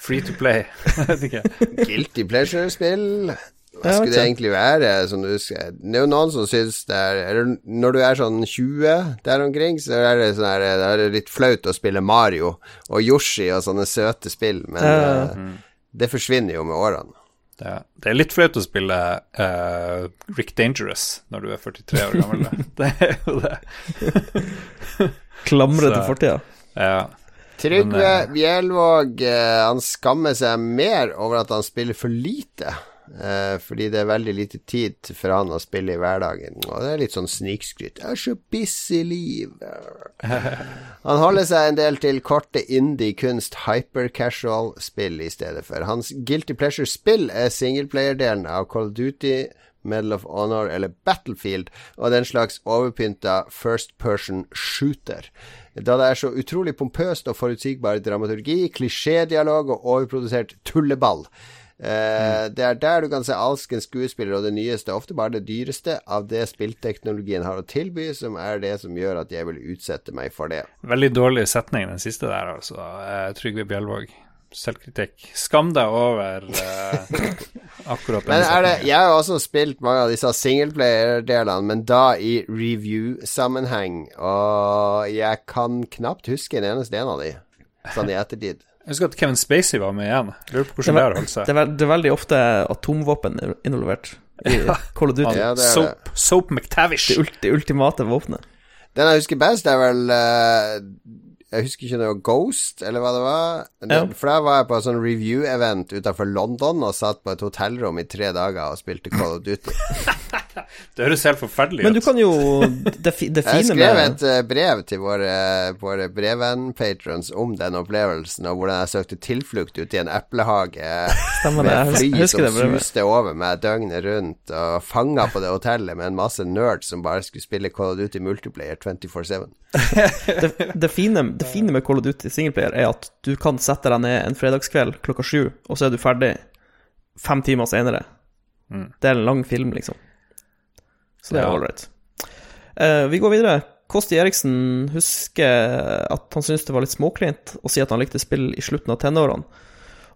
free to play.
Guilty pleasure-spill. Hva skulle det egentlig være? Som du det er jo noen som syns det er eller Når du er sånn 20 der omkring, så er det sånn her det er litt flaut å spille Mario og Yoshi og sånne søte spill, men
Ja.
eh, det forsvinner jo med årene.
Det det er litt flaut å spille uh, Rick Dangerous når du er 43 år gammel. Det er jo det.
klamre til fortida.
Ja.
Trygve
eh,
Bjelvåg, eh, han skammer seg mer over at han spiller for lite. Eh, fordi det er veldig lite tid for han å spille i hverdagen. Og det er litt sånn snikskryt. 'Jeg er så busy liv'. Han holder seg en del til korte indie kunst hyper-casual-spill i stedet for. Hans guilty pleasure-spill er singleplayer-delen av Call of Duty, Medal of Honor eller Battlefield, og den slags overpynta first person shooter. Da det er så utrolig pompøst og forutsigbar dramaturgi, klisjédialog og overprodusert tulleball. Eh, Det er der du kan se alskens skuespillere og det nyeste, ofte bare det dyreste, av det spillteknologien har å tilby, som er det som gjør at jeg vil utsette meg for det.
Veldig dårlig setning, den siste der, altså. Eh, Trygve Bjelvåg. Selvkritikk. Skam deg over uh, akkurat den saken.
jeg har også spilt mange av disse singleplayer-delene, men da i review-sammenheng, og jeg kan knapt huske en eneste en av de, sånn i ettertid.
Jeg husker at Kevin Spacey var med igjen. Lurer på
Det,
hvordan det
er
har holdt seg.
det, er det er veldig ofte atomvåpen involvert i Call of Duty.
Ja, det er det.
Soap, Soap McTavish.
Det, ult, ultimate våpenet.
Den jeg husker best, er vel eh, Jeg husker ikke noe Ghost, eller hva det var.
Ja.
For da var jeg på en sånn review-event utenfor London og satt på et hotellrom i tre dager og spilte Call of Duty.
Det høres helt forferdelig
Men du
ut.
kan jo Det, fi- det
Jeg skrev
med
et eh, brev til våre, våre brevvenn-patrons om den opplevelsen, og hvordan jeg søkte tilflukt ute i en eplehage
Stemmer det.
med fly
husker
som
det
suste over meg døgnet rundt, og fanga på det hotellet med en masse nerds som bare skulle spille Call of Duty multiplayer 24-7.
det, det, fine, det fine med Call of Duty singleplayer er at du kan sette deg ned en fredagskveld klokka sju, og så er du ferdig fem timer senere.
Mm.
Det er en lang film, liksom. Så det er
Ja.
ålreit. Eh, vi går videre. Kosti Eriksen husker at han syntes det var litt småkleint å si at han likte spill i slutten av tenårene.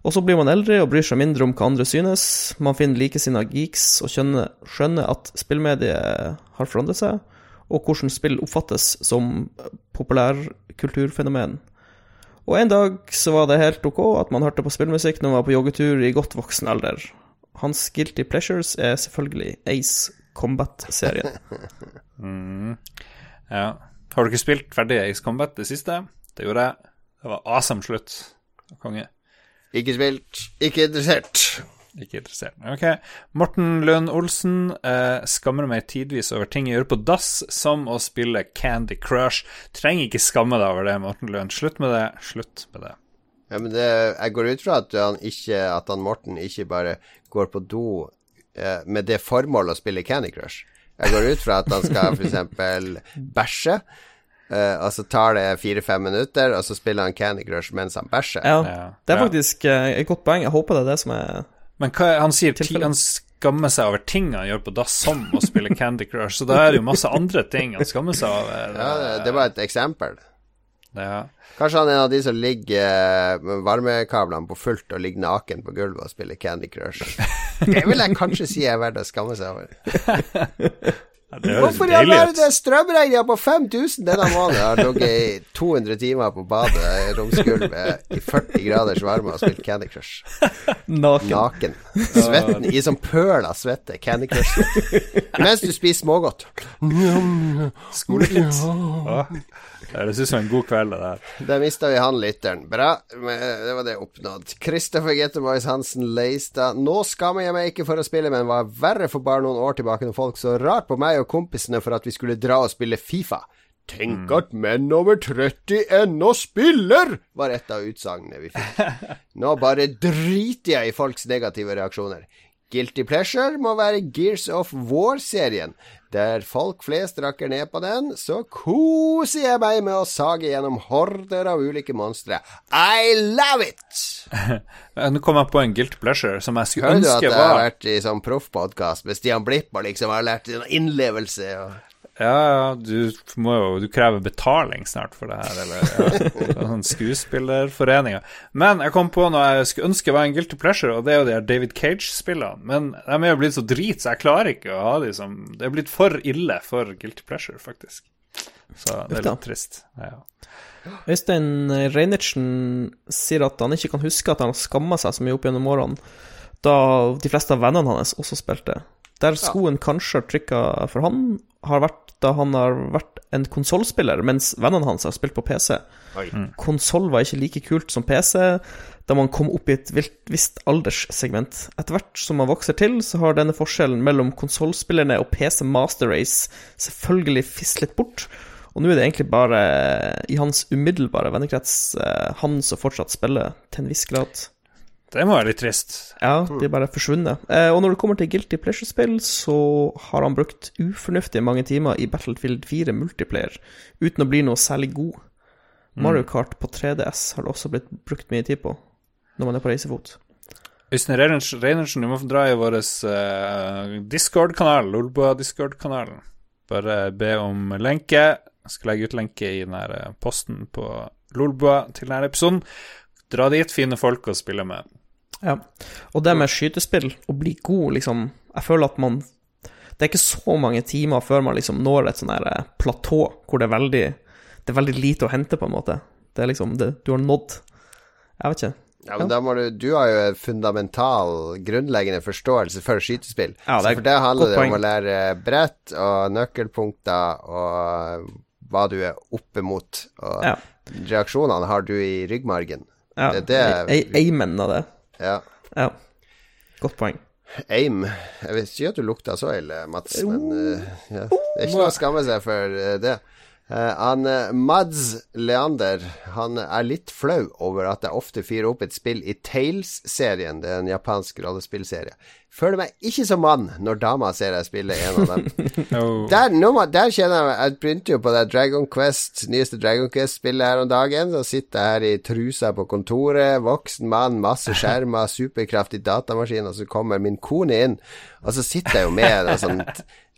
Og så blir man eldre og bryr seg mindre om hva andre synes. Man finner likesinnede geeks og skjønner at spillmediet har forandret seg, og hvordan spill oppfattes som populærkulturfenomen. Og en dag så var det helt ok at man hørte på spillmusikk når man var på joggetur i godt voksen alder. Hans guilty pleasures er selvfølgelig Ace Combat-serien.
Mm. Ja. Har du ikke spilt ferdig Ace Combat det siste? Det gjorde jeg. Det var awesome slutt. Konge.
Ikke spilt, ikke interessert.
Ikke interessert. Ok. Morten Lund Olsen eh, skammer meg tidvis over ting jeg gjør på dass, som å spille Candy Crush. Trenger ikke skamme deg over det, Morten Lund. Slutt med det. Slutt med det.
Ja, men det, jeg går ut fra at han, ikke, at han Morten ikke bare går på do med det formål å spille Candy Crush. Jeg går ut fra at han skal f.eks. bæsje. eh, og så tar det fire-fem minutter, og så spiller han Candy Crush mens han bæsjer.
Ja, det er faktisk eh, et godt poeng. Jeg håper det er det som er
Men hva, han sier han skammer seg over ting han gjør på dass, som å spille Candy Crush. Så da er det jo masse andre ting han skammer seg over.
Ja, det, det var et eksempel.
Ja.
Kanskje han er en av de som ligger med varmekablene på fullt og ligger naken på gulvet og spiller Candy Crush. Det vil jeg kanskje si er verdt å skamme seg over. Hvorfor i all verden er strømregninga på 5000 denne måneden? Jeg har ligget i 200 timer på badet i romsgulvet i 40 graders varme og spilt Candy Crush.
naken.
Naken. Svetten i sånn pøl av svette. Candy Crush. Mens du spiser smågodt.
Skolefritt. Ja. Det synes jeg er en god kveld, det der.
Der mista vi han lytteren. Bra, det var det oppnådd. Christopher Getteboys Hansen Leistad. Nå skammer jeg meg ikke for å spille, men var verre for bare noen år tilbake når folk så rart på meg og kompisene for at vi skulle dra og spille Fifa. Tenk at menn over 30 ennå spiller, var et av utsagnene vi fikk. Nå bare driter jeg i folks negative reaksjoner. Guilty Pleasure må være Gears of War-serien. Der folk flest rakker ned på den, så koser jeg meg med å sage gjennom horder av ulike monstre. I love it!
Nå kom jeg på en guilt pleasure som jeg skulle ønske var
Hører du at jeg har vært i sånn proffpodkast med Stian Blipp og liksom har lært innlevelse og
Ja, ja, du må jo Du krever betaling snart for det her, eller ja, sånn skuespillerforeninga. Men jeg kom på noe jeg skulle ønske var en guilty pleasure, og det er jo de her David Cage-spillene. Men de er jo blitt så drit, så jeg klarer ikke å ha de som Det er blitt for ille for guilty pleasure, faktisk. Så det er litt trist. Ja.
Øystein Reinertsen sier at han ikke kan huske at han har skamma seg så mye opp gjennom årene, da de fleste av vennene hans også spilte. Der skoen kanskje har trykka for han, har vært da han har vært en konsollspiller, mens vennene hans har spilt på PC. Konsoll var ikke like kult som PC da man kom opp i et vilt- visst alderssegment. Etter hvert som man vokser til, så har denne forskjellen mellom konsollspillerne og PC Master Race selvfølgelig fislet bort. Og nå er det egentlig bare i hans umiddelbare vennekrets eh, han som fortsatt spiller, til en viss grad.
Det må være litt trist.
Ja, de er bare forsvunnet. Eh, og når det kommer til Guilty Pleasure-spill, så har han brukt ufornuftig mange timer i Battlefield 4 multiplayer, uten å bli noe særlig god. Mario Kart på 3DS har det også blitt brukt mye tid på, når man er på reisefot.
Øystein Reinertsen, du må dra i vår uh, Discord-kanal, Lolbua-Discord-kanalen. Bare be om lenke. Jeg skal legge ut lenke i den eh, posten på Lolbua til denne episoden. Dra dit, fine folk å spille med.
Ja. Og det med skytespill, å bli god, liksom Jeg føler at man Det er ikke så mange timer før man liksom når et sånn her eh, platå hvor det er veldig Det er veldig lite å hente, på en måte. Det er liksom det, Du har nådd Jeg vet ikke.
Ja, men da må du Du har jo en fundamental, grunnleggende forståelse for skytespill.
Ja, det er
Så for det handler det om å lære brett og nøkkelpunkter og hva du er oppe mot. Og
Ja.
reaksjonene har du i ryggmargen.
Ja,
Det er det
ei- av det.
Ja.
Ja. Godt poeng.
Aim. Jeg vil si at du lukta så ille, Mats, men uh, ja. det er ikke noe å skamme seg for eh, det. Eh, han eh, Mads Leander Han er litt flau over at jeg ofte fyrer opp et spill i Tales-serien. Det er en japansk rollespillserie. Føler meg ikke som mann når dama ser jeg spille en av dem.
Oh.
Der, nå der kjenner jeg Jeg begynte jo på det Dragon Quest nyeste Dragon Quest-spillet her om dagen. Så sitter jeg her i trusa på kontoret, voksen mann, masse skjermer, superkraftig datamaskin, og så kommer min kone inn, og så sitter jeg jo med en sånn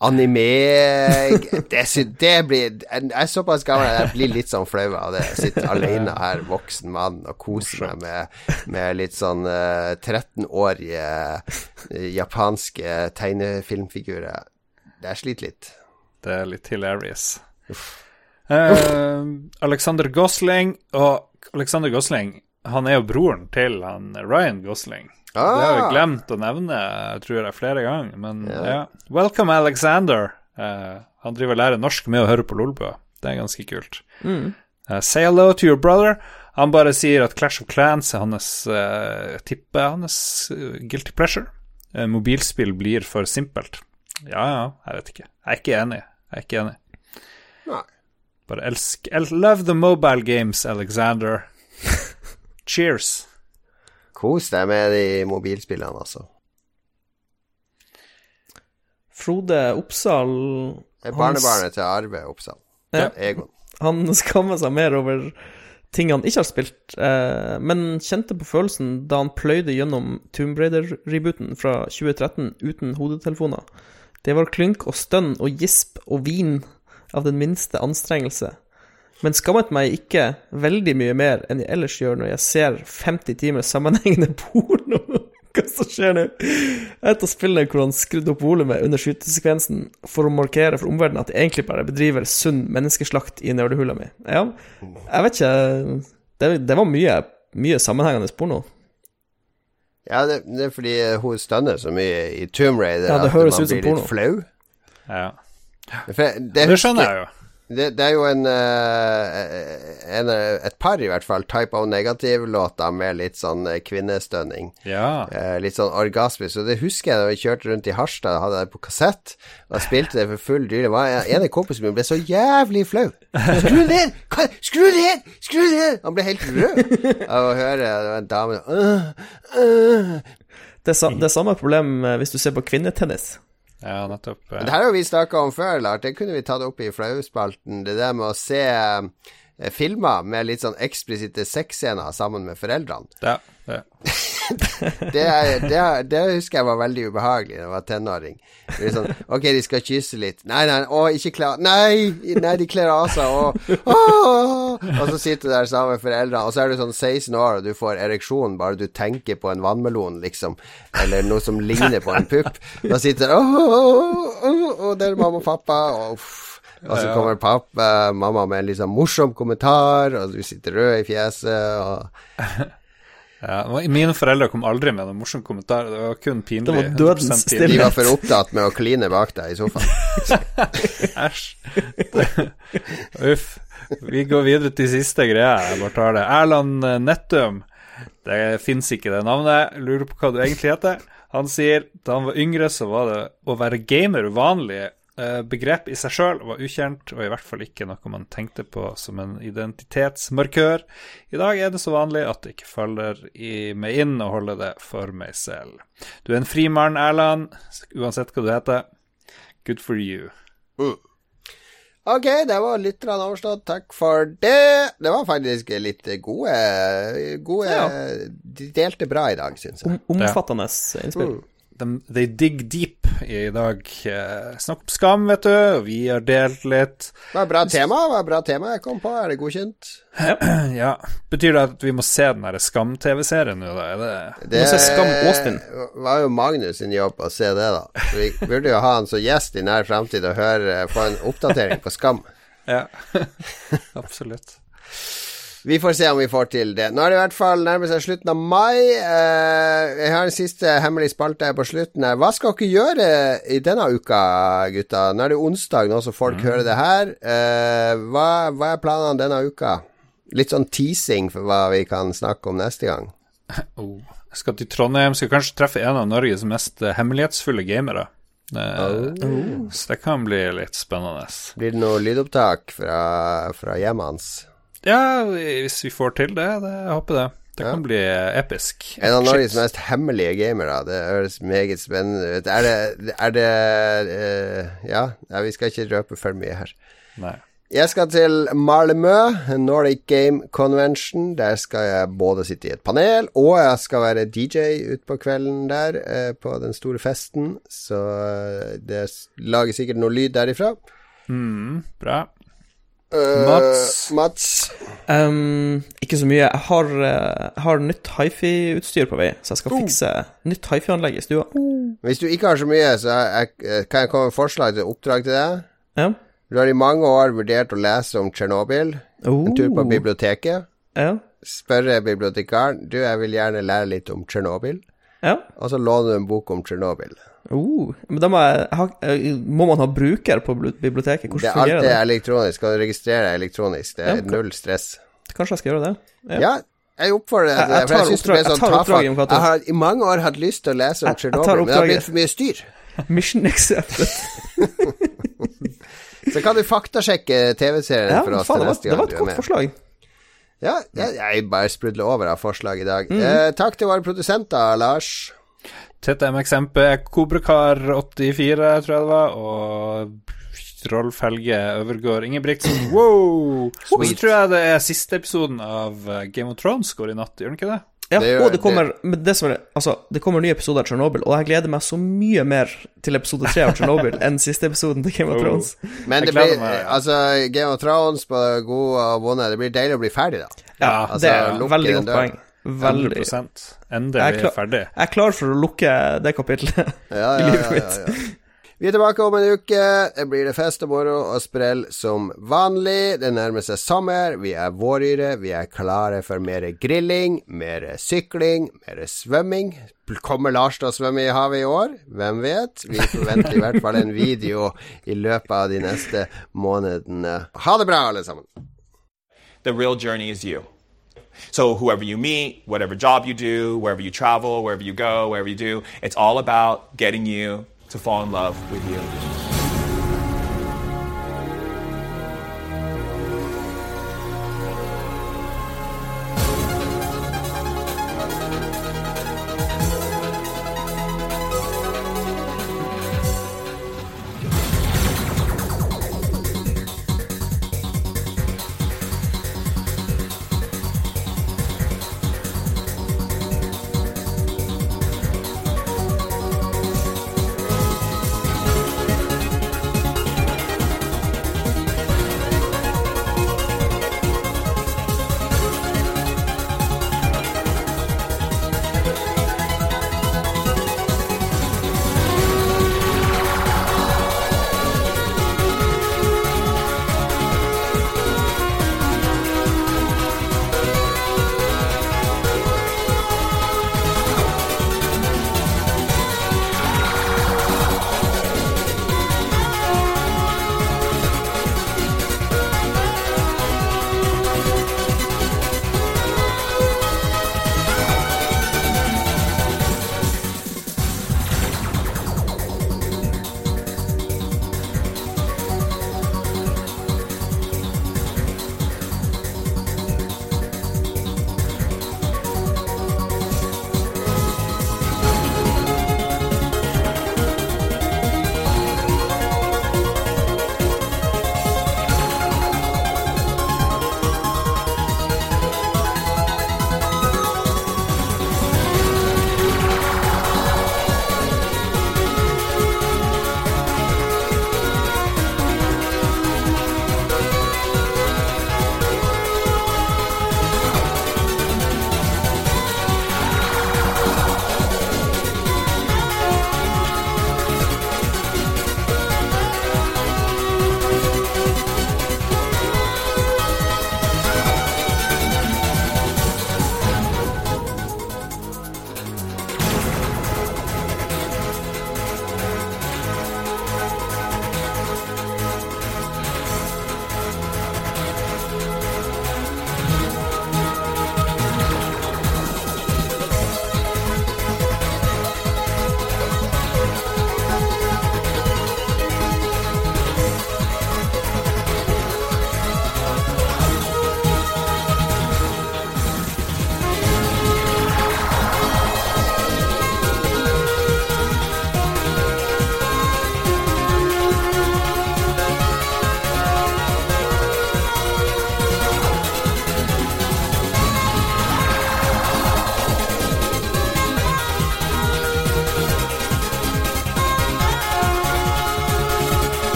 anime det, det blir Jeg er såpass gammel at jeg blir litt sånn flau av det. Jeg sitter alene her, voksen mann, og koser meg med, med litt sånn uh, 13-årige uh, japanske tegnefilmfigurer. Jeg sliter litt.
Det er litt hilarious. Uh, Alexander Gosling Og Alexander Gosling Han er jo broren til han Ryan Gosling. Det har
vi
jeg glemt å nevne, tror jeg, flere ganger. Men ja. Welcome, Alexander. Eh, han driver og lærer norsk med å høre på Lolbø. Det er ganske kult. Eh, say hello to your brother. Han bare sier at Clash of Clans er hans uh, tippe, hans guilty pleasure. Mobilspill blir for simpelt. Ja, ja, jeg vet ikke. Jeg er ikke enig. Jeg er ikke enig.
Nei.
Bare elsk el Love the mobile games, Alexander. Cheers.
Kos deg med de mobilspillene, altså.
Frode Oppsal
Det er barnebarnet til Arve Oppsal.
Ja.
Egon.
Han skammer seg mer over ting han ikke har spilt, eh, men kjente på følelsen da han pløyde gjennom Tomb Raider-rebooten fra 2013 uten hodetelefoner. Det var klynk og stønn og gisp og vin av den minste anstrengelse. Men skammet meg ikke veldig mye mer enn jeg ellers gjør når jeg ser 50 timer sammenhengende porno. Hva som skjer nå? Et av spillene hvor han skrudde opp volumet under skytesekvensen for å markere for omverdenen at jeg egentlig bare bedriver sunn menneskeslakt i nerdehula mi. Ja, jeg vet ikke Det, det var mye, mye sammenhengende porno.
Ja, det, det er fordi hun stønner så mye i Tomb Raider
Ja, det
at man blir
porno.
litt flau.
Ja.
Det,
Det skjønner jeg jo.
Det, det er jo en, eh, en Et par, i hvert fall, Type O Negative-låter med litt sånn eh, kvinnestønning.
Ja.
Eh, litt sånn orgasmisk. Og det husker jeg da vi kjørte rundt i Harstad, hadde det på kassett, og jeg spilte det for full dyre. En av kompisene mine ble så jævlig flau. Skru ned! Skru ned! Skru ned! Han ble helt rød av å høre det var en dame uh, uh.
Det er, det er samme problem eh, hvis du ser på kvinnetennis.
Ja, nettopp.
Det her har vi snakka om før, Lars. Det kunne vi tatt opp i flauspalten. Det der med å se eh, filmer med litt sånn eksplisitte sexscener sammen med foreldrene.
Ja, det.
Det, er, det, er, det husker jeg var veldig ubehagelig da jeg var tenåring. Det sånn, ok, de skal kysse litt. Nei, nei, å, ikke klar Nei, nei, de kler av seg, og! Og så sitter du der sammen med foreldrene, og så er du sånn 16 år, og du får ereksjon bare du tenker på en vannmelon, liksom, eller noe som ligner på en pupp. Da sitter du åh, der er mamma og pappa, og uff. Og så kommer pappa, mamma med en sånn morsom kommentar, og du sitter rød i fjeset, og
Ja, mine foreldre kom aldri med noen morsom kommentar. Det var kun pinlig.
Det var dødens
100%
de var for opptatt med å kline bak deg i sofaen.
Æsj. Uff. Vi går videre til siste greia. Jeg bare tar det. Erland eh, Nettum. Det fins ikke det navnet. Lurer på hva du egentlig heter. Han sier da han var yngre, så var det å være gamer uvanlig. Eh, Begrep i seg sjøl var ukjent, og i hvert fall ikke noe man tenkte på som en identitetsmarkør. I dag er det så vanlig at det ikke faller i meg inn å holde det for meg selv. Du er en fri mann, Erland, uansett hva du heter. Good for you.
Ok, det var litt overstått. Takk for det. Det var faktisk litt gode, gode
Ja.
De delte bra i dag, syns jeg.
Om, omfattende innspill.
De, they dig deep i dag. Eh, snakk om skam, vet du, vi har delt litt.
Det var et bra tema. Det var et bra tema jeg kom på. Er det godkjent?
Ja, Betyr det at vi må se den derre Skam-TV-serien nå, da? Det
Det
må se Skam Austin.
var jo Magnus sin jobb å se det, da. Vi burde jo ha han som gjest i nær framtid og høre, få en oppdatering på Skam.
Ja, absolutt.
Vi får se om vi får til det. Nå er det i hvert fall nærmer seg slutten av mai. Eh, jeg har en siste hemmelig spalte på slutten her. Hva skal dere gjøre i denne uka, gutta? Nå er det onsdag, nå så folk hører det her. Eh, hva, hva er planene denne uka? Litt sånn teasing for hva vi kan snakke om neste gang.
Oh. Jeg skal til Trondheim, skal kanskje treffe en av Norges mest eh, hemmelighetsfulle gamere. Oh. Så det kan bli litt spennende.
Blir det noe lydopptak fra, fra hjemmet hans?
Ja, hvis vi får til det. det jeg håper det. Det kan bli eh, episk.
En av Norges mest hemmelige gamere. Det høres meget spennende ut. Er det, er det uh, ja, ja, vi skal ikke røpe for mye her.
Nei.
Jeg skal til Malmö, Nordic Game Convention. Der skal jeg både sitte i et panel, og jeg skal være DJ utpå kvelden der eh, på den store festen. Så eh, det lager sikkert noe lyd derifra.
Mm, bra.
Eh,
Mats?
Mats?
Um, ikke så mye. Jeg har, eh, jeg har nytt hifi-utstyr på vei, så jeg skal fikse nytt hifi-anlegg i stua.
Hvis du ikke har så mye, så jeg, eh, kan jeg komme med forslag til oppdrag til deg.
Ja.
Du har i mange år vurdert å lese om Tsjernobyl. En tur på
Oh.
biblioteket.
Ja.
Spørre bibliotekaren Du, jeg vil gjerne lære litt om Tsjernobyl.
Ja.
Og så låner du en bok om Tsjernobyl.
Oh. Men da må jeg, ha, eh, Må man ha bruker på biblioteket?
Det
Hvordan
alt
fungerer
det
det?
er elektronisk. Og du registrere deg elektronisk? Det er
Ja,
null stress.
Kanskje jeg skal gjøre det?
Ja, jeg oppfordrer deg til det.
Jeg- jeg
For jeg
tar
det
sånn jeg tar oppdraget. Jon
Jeg har i mange år hatt lyst til å lese om Tsjernobyl, men det har blitt for mye styr.
Mission accepted.
Så kan du faktasjekke TV-serien
Ja,
for oss
faen,
til
det
neste
det var et godt forslag.
Ja, jeg, jeg bare sprudler over av forslag i dag.
Mm.
Eh, takk til våre produsenter, Lars.
TTMXMP, Kobrakar84, tror jeg det var, og Rolf Helge Øvergård Ingebrigtsen. Wow! Og så tror jeg det er siste episoden av Game of Thrones går i natt, gjør den ikke det?
Ja,
Det jo,
og det kommer det... det som er, altså, det kommer nye episoder av Tsjernobyl, og jeg gleder meg så mye mer til episode tre av Tsjernobyl enn siste episoden til Game of
Oh.
Thrones.
Men det blir,
meg.
altså, Game of Thrones på god og vonde, det blir deilig å bli ferdig, da.
Ja,
altså,
det er veldig godt poeng. Veldig.
100
Jeg
Endelig
er klar-
ferdig.
Jeg er klar for å lukke det kapitlet
Ja,
i
ja,
livet
ja,
mitt.
Vi er tilbake om en uke. Det blir det fest og moro og sprell som vanlig. Det nærmer seg sommer. Vi er våryre. Vi er klare for mer grilling, mer sykling, mer svømming. Kommer Lars til å svømme i havet i år? Hvem vet? Vi forventer i hvert fall en video i løpet av de neste månedene. Ha det bra, alle sammen.
The real journey is you. So, whoever you meet, whatever job you do, wherever you travel, wherever you go, wherever you do, it's all about getting you to fall in love with you.